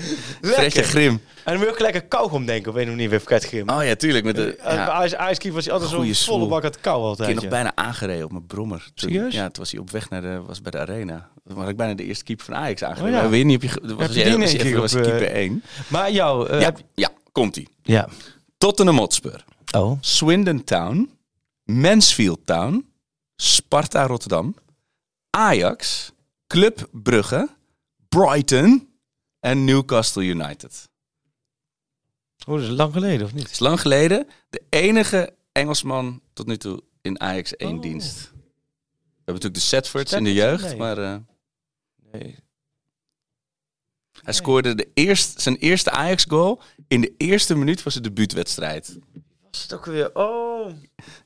Fredje. Grim. En dan moet je ook lekker kauwgom denken op een of andere manier weer Fred Grim. Oh ja, tuurlijk. Met de, Als ja, Ice, Ice was hij altijd zo'n volle bak het kou ik altijd. heb nog ja. bijna aangereden op mijn brommer. Toen, Serieus? Ja, toen was hij op weg naar de, was bij de arena. Toen had ik bijna de eerste keeper van Ajax aangereden. Oh ja. Weer niet op je... Was Heb je was was eh, keeper 1. Maar jou, eh, Ja, heb- ja komt-ie. ja. Tottenham Hotspur. Oh. Swindon Town. Mansfield Town. Sparta Rotterdam. Ajax. Club Brugge. Brighton. En Newcastle United. Oh, dat is lang geleden, of niet? Het is lang geleden. De enige Engelsman tot nu toe in Ajax 1 Oh. dienst. We hebben natuurlijk de Setfords in de jeugd. nee. Maar eh, Nee. hij scoorde de eerst, zijn eerste Ajax goal in de eerste minuut van zijn debuutwedstrijd. Was het ook weer? Oh.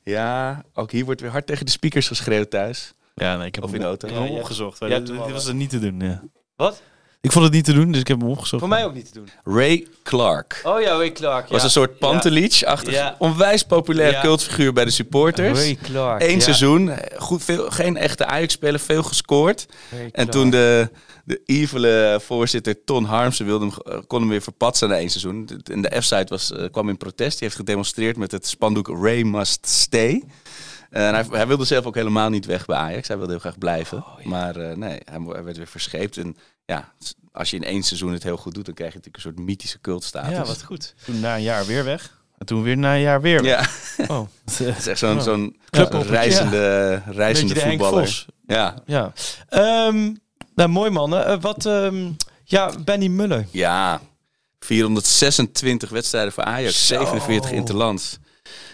Ja, ook hier wordt weer hard tegen de speakers geschreeuwd thuis. Ja, nee, ik heb Of in de auto. Ja, ja. opgezocht. Ja, dit, was het niet te doen, ja. Wat? Ik vond het niet te doen, dus ik heb hem opgezocht. Voor mij ook niet te doen. Ray Clark. Oh ja, Ray Clark. Was ja. een soort Pantelic-achtig, Ja. onwijs populair Ja. cultfiguur bij de supporters. Ray Clark. Eén ja. seizoen, goed, veel, geen echte Ajax-speler, veel gescoord. En toen de, de evile voorzitter Ton Harmsen wilde hem, eh, kon hem weer verpatsen na één seizoen. En de F-site was, eh, kwam in protest. Die heeft gedemonstreerd met het spandoek Ray must stay. En hij, hij wilde zelf ook helemaal niet weg bij Ajax. Hij wilde heel graag blijven. Maar eh, nee, hij, werd weer verscheept. En ja, als je in één seizoen het heel goed doet, dan krijg je natuurlijk een soort mythische cultstatus. Ja, wat goed. Toen na een jaar weer weg. En toen weer na een jaar weer weg. Ja, Oh. het is echt zo'n Oh. zo'n reizende, reizende voetballer. Ja, Ja. Ehm, nou, mooi mannen. Eh, wat, ehm, ja, Benny Muller. Ja, 426 wedstrijden voor Ajax, Zo. 47 interlands.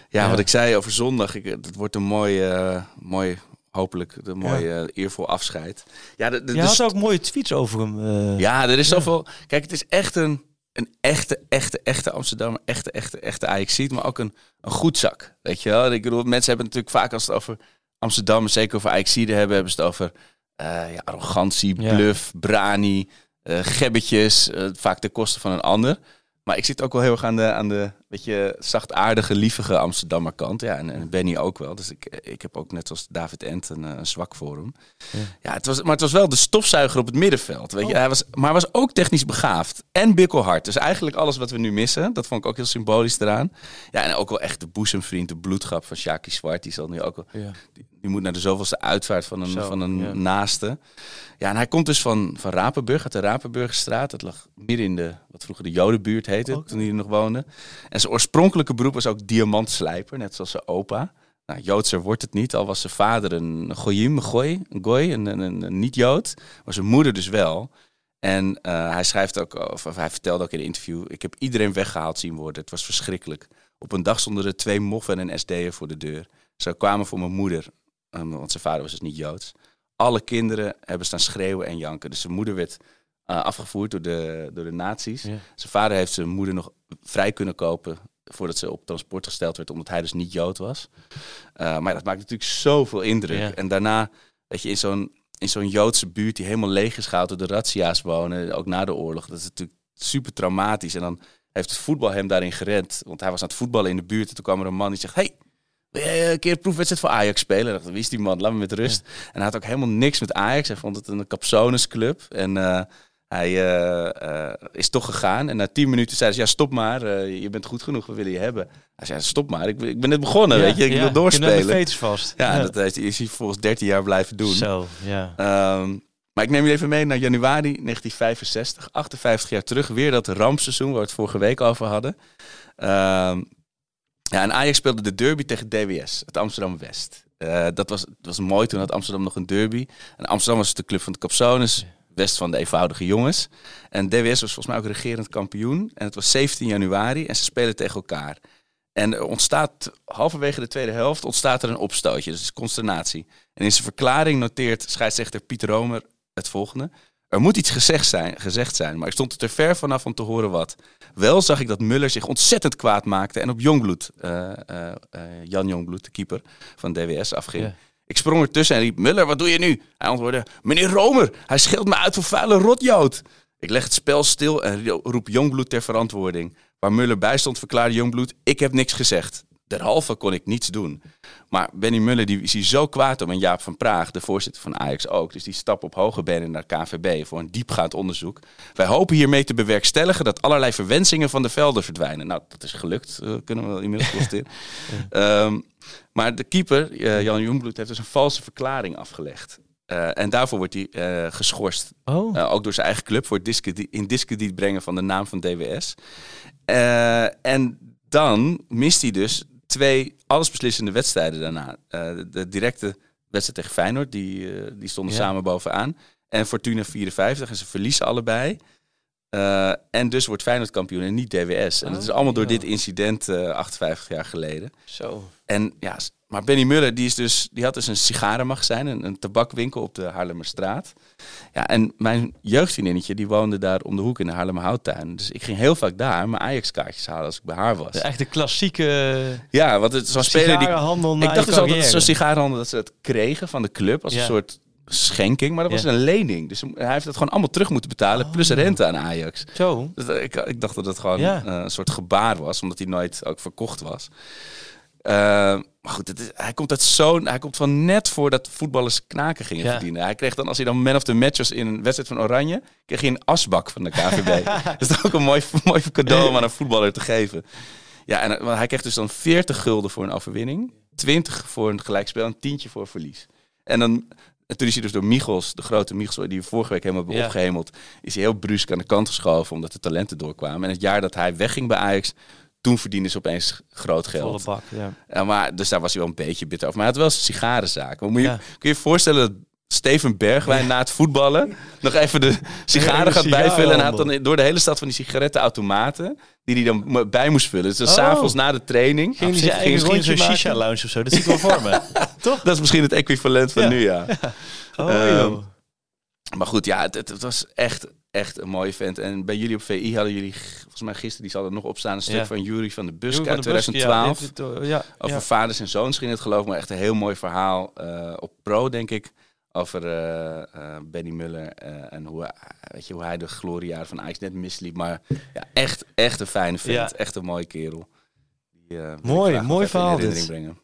Ja, wat ik zei over zondag, ik, het wordt een mooi, eh, mooi hopelijk, een mooi eh, eervol afscheid. Ja, de, de, Je de had ook mooie tweets over hem. eh. ja, er is zoveel. Kijk, het is echt een, een echte, echte, echte Amsterdammer, echte, echte, echte ajax maar ook een, een goed zak. Weet je wel? Ik bedoel, mensen hebben natuurlijk vaak als het over Amsterdam, zeker over ajax hebben, hebben ze het over ja, arrogantie, Ja. bluff, brani, eh gebbetjes, vaak ten koste van een ander. Maar ik zit ook wel heel erg aan de, aan de beetje zachtaardige, lievige Amsterdammer kant. Ja, en, en Benny ook wel. Dus ik, ik heb ook net als David Ent een, eh, een zwak voor hem. Ja, het was, maar het was wel de stofzuiger op het middenveld. Weet je? Hij was, maar hij was ook technisch begaafd. En bikkelhard. Dus eigenlijk alles wat we nu missen. Dat vond ik ook heel symbolisch eraan. Ja, en ook wel echt de boezemvriend, de bloedgrap van Shaki Zwart. Die zal nu ook wel... Ja. Die, die moet naar de zoveelste uitvaart van een, Zo, van een ja. naaste. Ja, en hij komt dus van, van Rapenburg, uit de Rapenburgerstraat. Dat lag midden in de, wat vroeger de Jodenbuurt heette, toen hij er nog woonde. En zijn oorspronkelijke beroep was ook diamantslijper, net zoals zijn opa. Nou, Joodser wordt het niet, al was zijn vader een goyim, een goy, een goy, een, een, een, niet-Jood. Maar zijn moeder dus wel. En eh, hij schrijft ook, of, of hij vertelde ook in een interview, ik heb iedereen weggehaald zien worden. Het was verschrikkelijk. Op een dag stonden er twee moffen en een SD'er voor de deur. Ze kwamen voor mijn moeder, eh, want zijn vader was dus niet Joods. Alle kinderen hebben staan schreeuwen en janken. Dus zijn moeder werd eh, afgevoerd door de, door de nazi's. Ja. Zijn vader heeft zijn moeder nog vrij kunnen kopen voordat ze op transport gesteld werd, omdat hij dus niet Jood was. Eh, maar dat maakt natuurlijk zoveel indruk. Ja. En daarna, weet je, in zo'n, in zo'n Joodse buurt die helemaal leeg is gehaald door de razzia's wonen, ook na de oorlog, dat is natuurlijk super traumatisch. En dan heeft het voetbal hem daarin gered, want hij was aan het voetballen in de buurt en toen kwam er een man die zegt, hey, wil jij een keer een proefwedstrijd voor Ajax spelen? Ik dacht, wie is die man? Laat me met rust. En hij had ook helemaal niks met Ajax. Hij vond het een capsonesclub. En eh, hij eh, eh, is toch gegaan. En na tien minuten zei ze, ja, stop maar. eh, je bent goed genoeg, we willen je hebben. Hij zei, stop maar. Ik, ben- ik ben net begonnen, weet je. Ik wil doorspelen. de veters vast. Ja, dat heeft, is hij volgens 13 jaar blijven doen. Zo, ja. Ehm, maar ik neem je even mee naar januari 1965, 58 jaar terug. Weer dat rampseizoen waar we het vorige week over hadden. Ehm, ja, en Ajax speelde de derby tegen DWS, het Amsterdam West. Eh, dat, was, dat was mooi, toen had Amsterdam nog een derby. En Amsterdam was de club van de Capsones, West van de eenvoudige jongens. En DWS was volgens mij ook regerend kampioen. En het was 17 januari en ze spelen tegen elkaar. En er ontstaat, halverwege de tweede helft, ontstaat er een opstootje. Dus consternatie. En in zijn verklaring noteert scheidsrechter Pieter Romer het volgende. Er moet iets gezegd zijn, gezegd zijn, maar ik stond er te ver vanaf om te horen wat. Wel zag ik dat Muller zich ontzettend kwaad maakte en op Jongbloed, eh, Jan Jongbloed, de keeper van DWS, afging. Ja. Ik sprong ertussen en riep, Muller, wat doe je nu? Hij antwoordde, meneer Romer, hij scheelt me uit voor vuile rotjood. Ik leg het spel stil en ro- roep Jongbloed ter verantwoording. Waar Muller bij stond, verklaarde Jongbloed, ik heb niks gezegd. Derhalve kon ik niets doen. Maar Benny Muller die is hier zo kwaad om. En Jaap van Praag, de voorzitter van Ajax ook. Dus die stapt op hoge benen naar KVB voor een diepgaand onderzoek. Wij hopen hiermee te bewerkstelligen dat allerlei verwensingen van de velden verdwijnen. Nou, dat is gelukt, eh, kunnen we wel inmiddels constateren. Ehm, maar de keeper, eh, Jan Jongbloed, heeft dus een valse verklaring afgelegd. Eh, en daarvoor wordt hij geschorst. Oh. Ook door zijn eigen club voor het discrediet, in discrediet brengen van de naam van DWS. En dan mist hij dus twee allesbeslissende wedstrijden daarna. Eh, de, directe wedstrijd tegen Feyenoord, die, eh, die stonden Ja. samen bovenaan. En Fortuna 54 en ze verliezen allebei. Eh, en dus wordt Feyenoord kampioen en niet DWS. En dat is allemaal door dit incident eh 58 jaar geleden. Zo. En ja, maar Benny Muller die, is dus, die had dus een sigarenmagazijn, een, een tabakwinkel op de Haarlemmerstraat. Ja, en mijn jeugdvriendinnetje die woonde daar om de hoek in de Haarlemmerhouttuin. Dus ik ging heel vaak daar mijn Ajax-kaartjes halen als ik bij haar was. De echte klassieke Ja, want het zo'n speler die... Ik dacht dus altijd dat zo'n sigarenhandel dat ze het kregen van de club als Ja. een soort schenking, maar dat was Ja. een lening. Dus hij heeft het gewoon allemaal terug moeten betalen, plus rente aan Ajax. Zo. Dus ik, ik dacht dat het gewoon Ja. eh, een soort gebaar was, omdat hij nooit ook verkocht was. Eh, maar goed, het is, hij komt uit zo'n. Hij komt van net voordat voetballers knaken gingen Ja. verdienen. Hij kreeg dan, als hij dan man of the match was in een wedstrijd van Oranje, kreeg hij een asbak van de KVB. dat is ook een mooi, mooi cadeau om aan een voetballer te geven. Ja, en eh, hij kreeg dus dan 40 gulden voor een overwinning, 20 voor een gelijkspel en tientje voor verlies. En dan. En toen is hij dus door Michels, de grote Michels, die we vorige week helemaal hebben Ja. opgehemeld, is hij heel brusk aan de kant geschoven omdat de talenten doorkwamen. En het jaar dat hij wegging bij Ajax, toen verdiende ze opeens groot Volle geld. bak, ja. Ja, maar, dus daar was hij wel een beetje bitter over. Maar hij had wel een sigarenzaak. Maar moet je, Ja. kun je je voorstellen dat Steven Bergwijn na het voetballen nog even de sigaren gaat bijvullen. En hij had dan door de hele stad van die sigarettenautomaten, die hij dan bij moest vullen. Dus dan Oh. s'avonds na de training. Ging hij misschien zo'n shisha- Shisha-lounge of zo, dat zie ik wel voor me. Dat is misschien het equivalent van Ja. nu, ja. Oh, Ehm. Maar goed, ja, het, was echt, echt een mooie vent. En bij jullie op VI hadden jullie, volgens mij gisteren, die zal er nog op staan, een stuk Ja. van Jury van de Busk uit van de Busk, 2012. Ja, dit- dit- ja, Over ja. vaders en zoons ging het geloof ik, maar echt een heel mooi verhaal eh, op Pro, denk ik. Over eh, eh, Benny Muller eh, en hoe, hij- weet je, hoe hij de gloriejaren van Ajax net misliep. Maar ja, echt, echt een fijne vent. Ja. Echt een mooie kerel. Die, eh, Mooi, mooi verhaal dit. Brengen.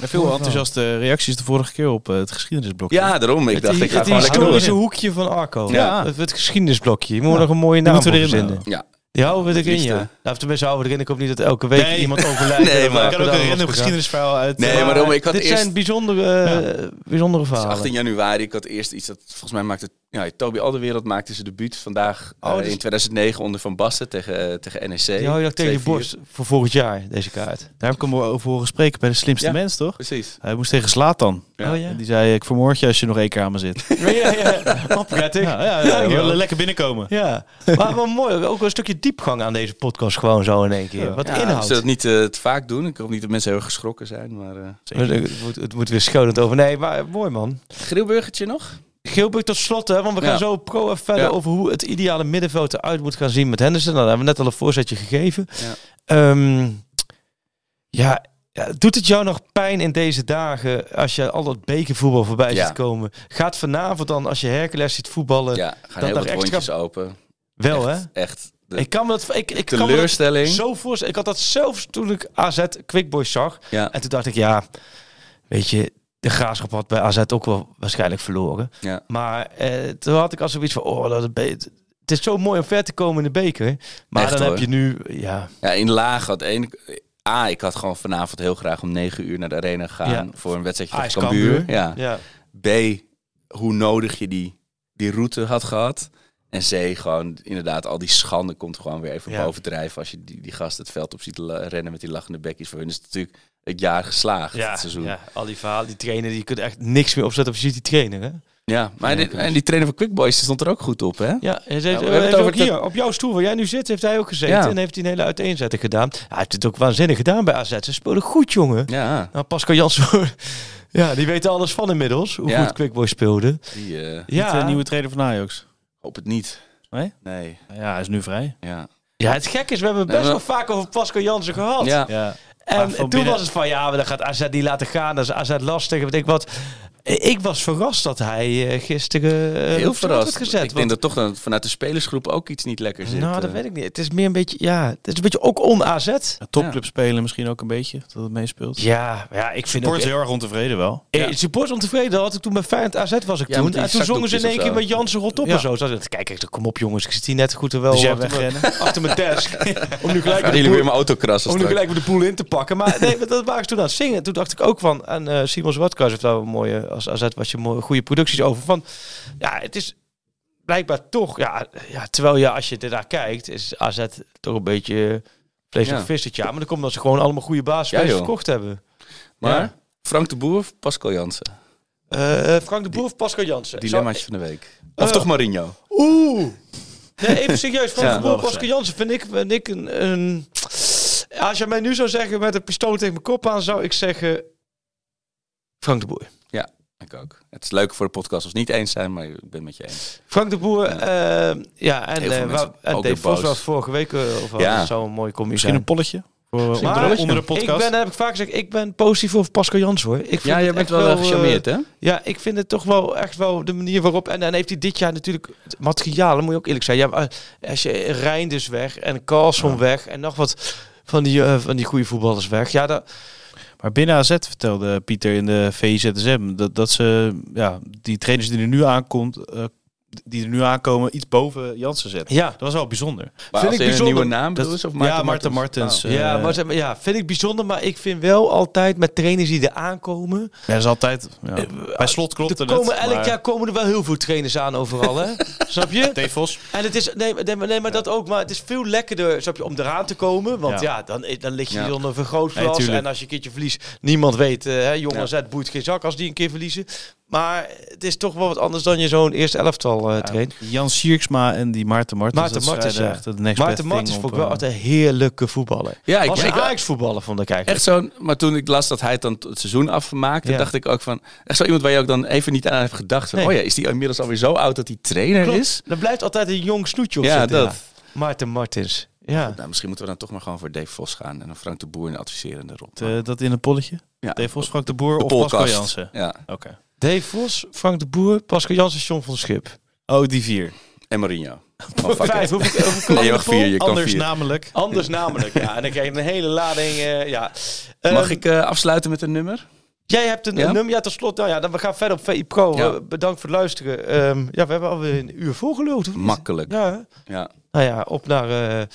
En veel enthousiaste reacties de vorige keer op het geschiedenisblokje. Ja, daarom. Ik Het, dacht, ik ga het gewoon lekker door. historische hoekje van Arco. Ja. Het, het geschiedenisblokje. Je moet nog een mooie naam moeten we voor erin verzinnen. Ja, Die houden we erin, ja. Nou, tenminste houden we erin. Ik hoop niet dat elke week Nee. iemand overlijdt. Nee, maar- we Ik kan ook een random geschiedenisverhaal uit... Nee, eh, maar daarom, ik had dit eerst- zijn bijzondere, eh, bijzondere verhalen. 18 januari. Ik had eerst iets dat volgens mij maakte. Ja, Toby Alderwereld maakte zijn debuut vandaag Oh, eh, dus- in 2009 onder Van Basten tegen, eh, tegen NEC. Hou je tegen je 2-4. borst voor volgend jaar, deze kaart. Daar heb ik hem over horen spreken bij de slimste Ja. mens, toch? Precies. Hij moest tegen Slatan. Ja. Oh ja. En die zei, ik vermoord je als je nog één keer aan me zit. ja, ja. Prettig. Ja, ja, ja, lekker binnenkomen. Ja, maar wel mooi. Ook een stukje diepgang aan deze podcast gewoon zo in één keer. Wat Ja, inhoud. zal het niet te vaak doen. Ik hoop niet dat mensen heel erg geschrokken zijn. Maar, Het moet, het moet weer schonend over. Nee, maar mooi man. Grillburgertje nog? Gilbert tot slot, hè, want we gaan Ja. zo pro en verder Ja. over hoe het ideale middenveld eruit moet gaan zien met Henderson. Nou, daar hebben we net al een voorzetje gegeven. Ja. Ehm, ja, ja, doet het jou nog pijn in deze dagen als je al dat bekervoetbal voorbij ziet komen? Gaat vanavond dan, als je Hercules ziet voetballen, Ja, gaan heel wat open. wel echt, hè? Echt. De Ik kan me dat, ik, ik kan me dat teleurstelling. zo voorstellen. Ik had dat zelfs toen ik AZ Quick Boys zag. Ja, En toen dacht ik, ja, weet je, de graafschap had bij AZ ook wel waarschijnlijk verloren. ja. Maar eh, toen had ik al zoiets van, oh, dat het is zo mooi om ver te komen in de beker. Maar Echt, dan hoor. heb je nu, ja, ja, in laag had één. A, ik had gewoon vanavond heel graag om 9 uur naar de arena gaan Ja. voor een wedstrijdje Ajax tegen Cambuur. Ja. ja. B, hoe nodig je die, die route had gehad. En C, gewoon inderdaad, al die schande komt gewoon weer even Ja. bovendrijven. Als je die, die gast het veld op ziet rennen met die lachende bekjes. Voor hun is het natuurlijk het jaar geslaagd, Ja, het seizoen. Ja, ja, al die verhalen, die trainer, die kunt echt niks meer opzetten of je ziet die trainer, hè? maar dit- en die trainer van Quick Boys stond er ook goed op, hè? Ja, en ze heeft, we hebben heeft het over ook te- hier, op jouw stoel waar jij nu zit, heeft hij ook gezeten. Ja. En heeft hij een hele uiteenzetting gedaan. Hij heeft het ook waanzinnig gedaan bij AZ. Ze speelden goed, jongen. Ja, Nou, Pascal Jansen, ja, die weet er alles van inmiddels, hoe Ja. goed Quick Boys speelde. die eh, Ja. Ja, de nieuwe trainer van Ajax. hoop het niet. Nee? Nee, Ja, hij is nu vrij. ja. ja, het gekke is, we hebben het best Nee, wel vaak over Pascal Jansen gehad. Ja, Ja. En van toen was het van, ja, maar dan gaat AZ niet laten gaan. Dat is AZ lastig. Weet ik wat. Ik was verrast dat hij eh, gisteren eh, Heel verrast. werd gezet. ik denk dat toch dan vanuit de spelersgroep ook iets niet lekker zit. nou, dat eh. weet ik niet. Het is meer een beetje, ja, het is een beetje ook on-AZ. Topclub spelen misschien ook een beetje, dat het meespeelt. Ja, ja, ik vind Support ook... heel erg ontevreden wel. Eh, Support ontevreden dat had ik toen met Feyenoord AZ was ik Ja, toen. En toen zongen ze in één keer met Jansen rot op Ja. en zo. Zat ik dacht, kom op jongens, ik zit hier net goed er wel Dus jij achter, wegrennen? mijn, achter mijn desk. om nu gelijk jullie weer mijn auto krassen om nu gelijk weer de boel in te pakken. Maar nee, dat waren ze toen aan het zingen. Toen dacht ik ook van, en eh Simon Zwartkas heeft daar een mooie, als AZ was je mooie, goede producties over. Van, ja, het is blijkbaar toch, ja, ja terwijl je als je ernaar kijkt, is AZ toch een beetje vlees Ja. vis dit jaar. Maar dan komt dat ze gewoon allemaal goede basisspelers Ja, joh. verkocht hebben. Maar Ja. Frank de Boer of Pascal Jansen? Eh, Frank de Boer of Pascal Jansen? Dilemmaatje van de week. Of Eh, toch Marinho? Oeh. Nee, even serieus. Frank Ja. de Boer, Pascal Jansen vind ik, vind ik een, een... Als je mij nu zou zeggen met een pistool tegen mijn kop aan, zou ik zeggen... Frank de Boer. Ik ook. Het is leuk voor de podcast als we het niet eens zijn, maar ik ben het met je eens. Frank de Boer, ja, ja en, eh, mensen en Dave Vos was vorige week, eh, of Ja. dat zou een mooie combi Misschien een polletje voor, onder, Maar de, onder de podcast. Ik ben, heb ik vaak gezegd, ik ben positief over Pascal Jansen hoor. Ik vind Ja, je bent wel, wel eh, gecharmeerd, hè? Ja, ik vind het toch wel echt wel de manier waarop. En dan heeft hij dit jaar natuurlijk dat moet je ook eerlijk zijn. Ja, maar als je Reinders weg en Carlson weg en nog wat van die, eh, van die goede voetballers weg. Ja, dat, Maar binnen AZ vertelde Pieter in de VZSM dat, dat ze ja, die trainers die er nu aankomt, eh, die er nu aankomen, iets boven Jansen zetten. ja. Dat was wel bijzonder. Maar Vind als ik er een bijzonder. nieuwe naam Dat- bedoel je, Of ja, Maarten Maarten Martens. Oh. eh, ja, maar, zeg maar, ja, vind ik bijzonder, maar ik vind wel altijd met trainers die er aankomen. ja, dat is altijd. Ja. Bij slot klopt Er het. komen elk maar- jaar komen er wel heel veel trainers aan overal, hè? Snap je? Dave Vos. En het is, nee, maar- nee, maar- dat ook, maar het is veel lekkerder snap je, om eraan te komen. Want ja, Ja. dan, dan lig je Ja. onder vergrootglas. Nee, en als je een keertje verliest, niemand weet, eh hè, jongen Ja. zet boeit geen zak als die een keer verliezen. Maar het is toch wel wat anders dan je zo'n eerste elftal eh traint. Jan Sierksma en die Maarten Martens. Maarten dat Martens, ja. echt het next Maarten Martens vond ik wel eh, altijd een heerlijke voetballer. Ja, ik, ik, een Ajax voetballer vond ik eigenlijk. echt zo'n. Maar toen ik las dat hij het dan het seizoen afmaakte, Ja. dacht ik ook van. Echt zo iemand waar je ook dan even niet aan hebt gedacht. Van, Nee. Oh ja, is die inmiddels alweer zo oud dat hij trainer Klopt. is? Er blijft altijd een jong snoetje op Ja, zitten. dat. Maarten Martens. Ja. Nou, misschien moeten we dan toch maar gewoon voor Dave Vos gaan en dan Frank de Boer een adviserende rol. eh, dat in een polletje. ja. Dave Vos, Frank de Boer De of Pascal. Jansen. Ja, Oké. Dave Vos, Frank de Boer, Pascal Jansen, John van Schip. Oh, die vier. en Mourinho. Oh, fuck Vijf, it. hoeveel, hoeveel Nee, je mag vier, je kan Anders vier. namelijk. Anders namelijk, ja. En dan krijg je een hele lading, eh, ja. Mag Ehm, ik eh, afsluiten met een nummer? Jij hebt een, Ja? een nummer, ja, tot slot. Nou ja, dan we gaan verder op VI Pro. Ja. Eh, bedankt voor het luisteren. Ehm, ja, we hebben alweer een uur volgeluld. Makkelijk. Ja? Ja. nou ja, op naar eh,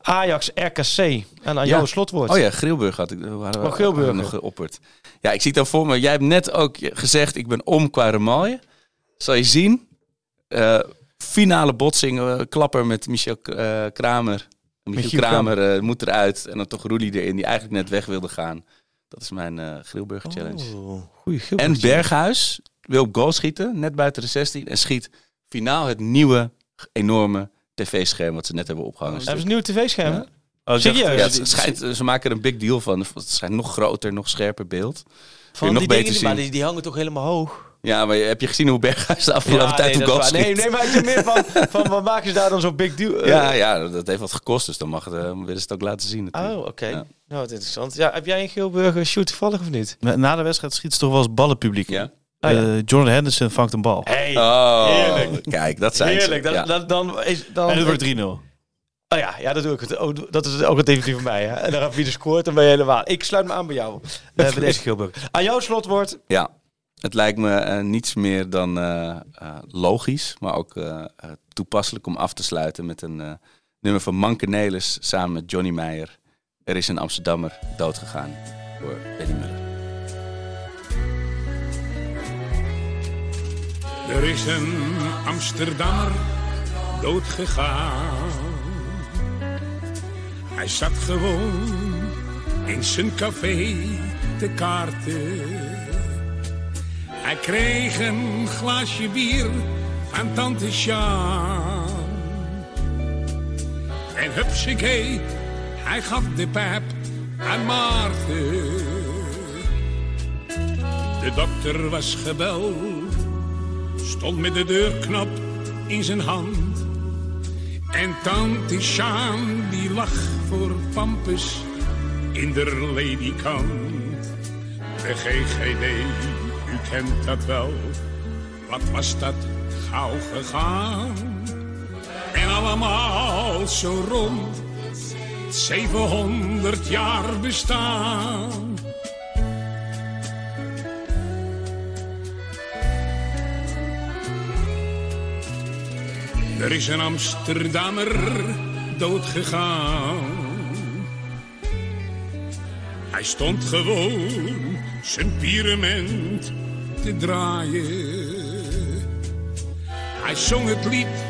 Ajax RKC. En aan Ja. jouw slotwoord. Oh ja, Grilburg had ik we Oh, Grilburg. nog geopperd. Ja, ik zie het dan voor me. Jij hebt net ook gezegd, ik ben om qua remalje. Zal je zien. Eh, finale botsing, eh, klapper met Michel eh, Kramer. Michiel, Michiel Kramer moet eruit. En dan toch Roelie erin, die eigenlijk net weg wilde gaan. Dat is mijn Grilburger challenge. Oh, goeie En. Berghuis wil op goal schieten, net buiten de 16. En schiet finaal het nieuwe, enorme tv-scherm wat ze net hebben opgehangen. Hebben ze een nieuw tv-scherm? Ja. Oh, Serieus? Ja, het schijnt, ze maken er een big deal van. Het schijnt nog groter, nog scherper beeld. Van nog die beter dingen, die, zien. maar die, die hangen toch helemaal hoog? Ja, maar heb je gezien hoe Berghuis de afgelopen Ja, tijd nee, is waar. nee, nee, maar ik denk meer van, van wat maken ze daar dan zo'n big deal? Ja, ja, dat heeft wat gekost, dus dan mag het, eh, willen ze het ook laten zien. natuurlijk. Oh, oké. Ja. Nou, wat interessant. Ja, heb jij een Geelburger shoot toevallig of niet? Na de wedstrijd schiet ze toch wel eens ballenpubliek. Ja. Ah, ja. Eh, Jordan Henderson vangt een bal. Hey, Oh, Heerlijk. kijk, dat zijn heerlijk. ze. Dat, dan is, dan, En het wordt 3-0. Oh ja, ja, dat doe ik. Het. Oh, dat is ook het definitief van mij. Hè? En dan wie er scoort, dan ben je helemaal. Ik sluit me aan bij jou. Uh, bij deze. Aan jouw slotwoord. Ja, het lijkt me eh, niets meer dan eh, eh, logisch, maar ook eh, eh, toepasselijk om af te sluiten met een eh, nummer van Manke Nelis samen met Johnny Meijer. Er is een Amsterdammer doodgegaan door Benny Muller. Er is een Amsterdammer doodgegaan. Hij zat gewoon in zijn café te kaarten. Hij kreeg een glaasje bier van tante Sjaan. En hupsakee, hij gaf de pijp aan Maarten. De dokter was gebeld stond met de deurknop in zijn hand. En tante Sjaan die lag voor Pampus in de ledikant. De GGD, u kent dat wel. Wat was dat gauw gegaan? En allemaal zo rond 700 jaar bestaan. Er is een Amsterdammer doodgegaan. Hij stond gewoon zijn pyramid te draaien. Hij zong het lied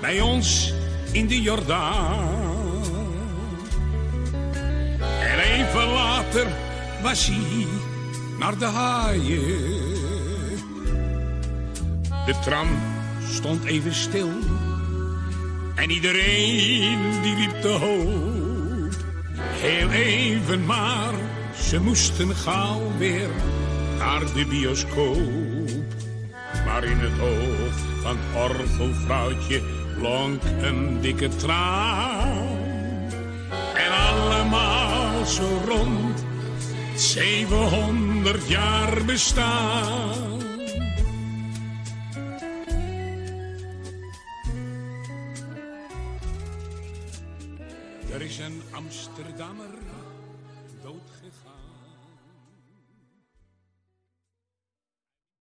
bij ons in de Jordaan. En even later was hij naar de haaien. De tram stond even stil. En iedereen die liep te hoop. Heel even maar, ze moesten gauw weer naar de bioscoop. Maar in het oog van het orgelvrouwtje blonk een dikke traan. En allemaal zo rond 700 jaar bestaan. Is een Amsterdammer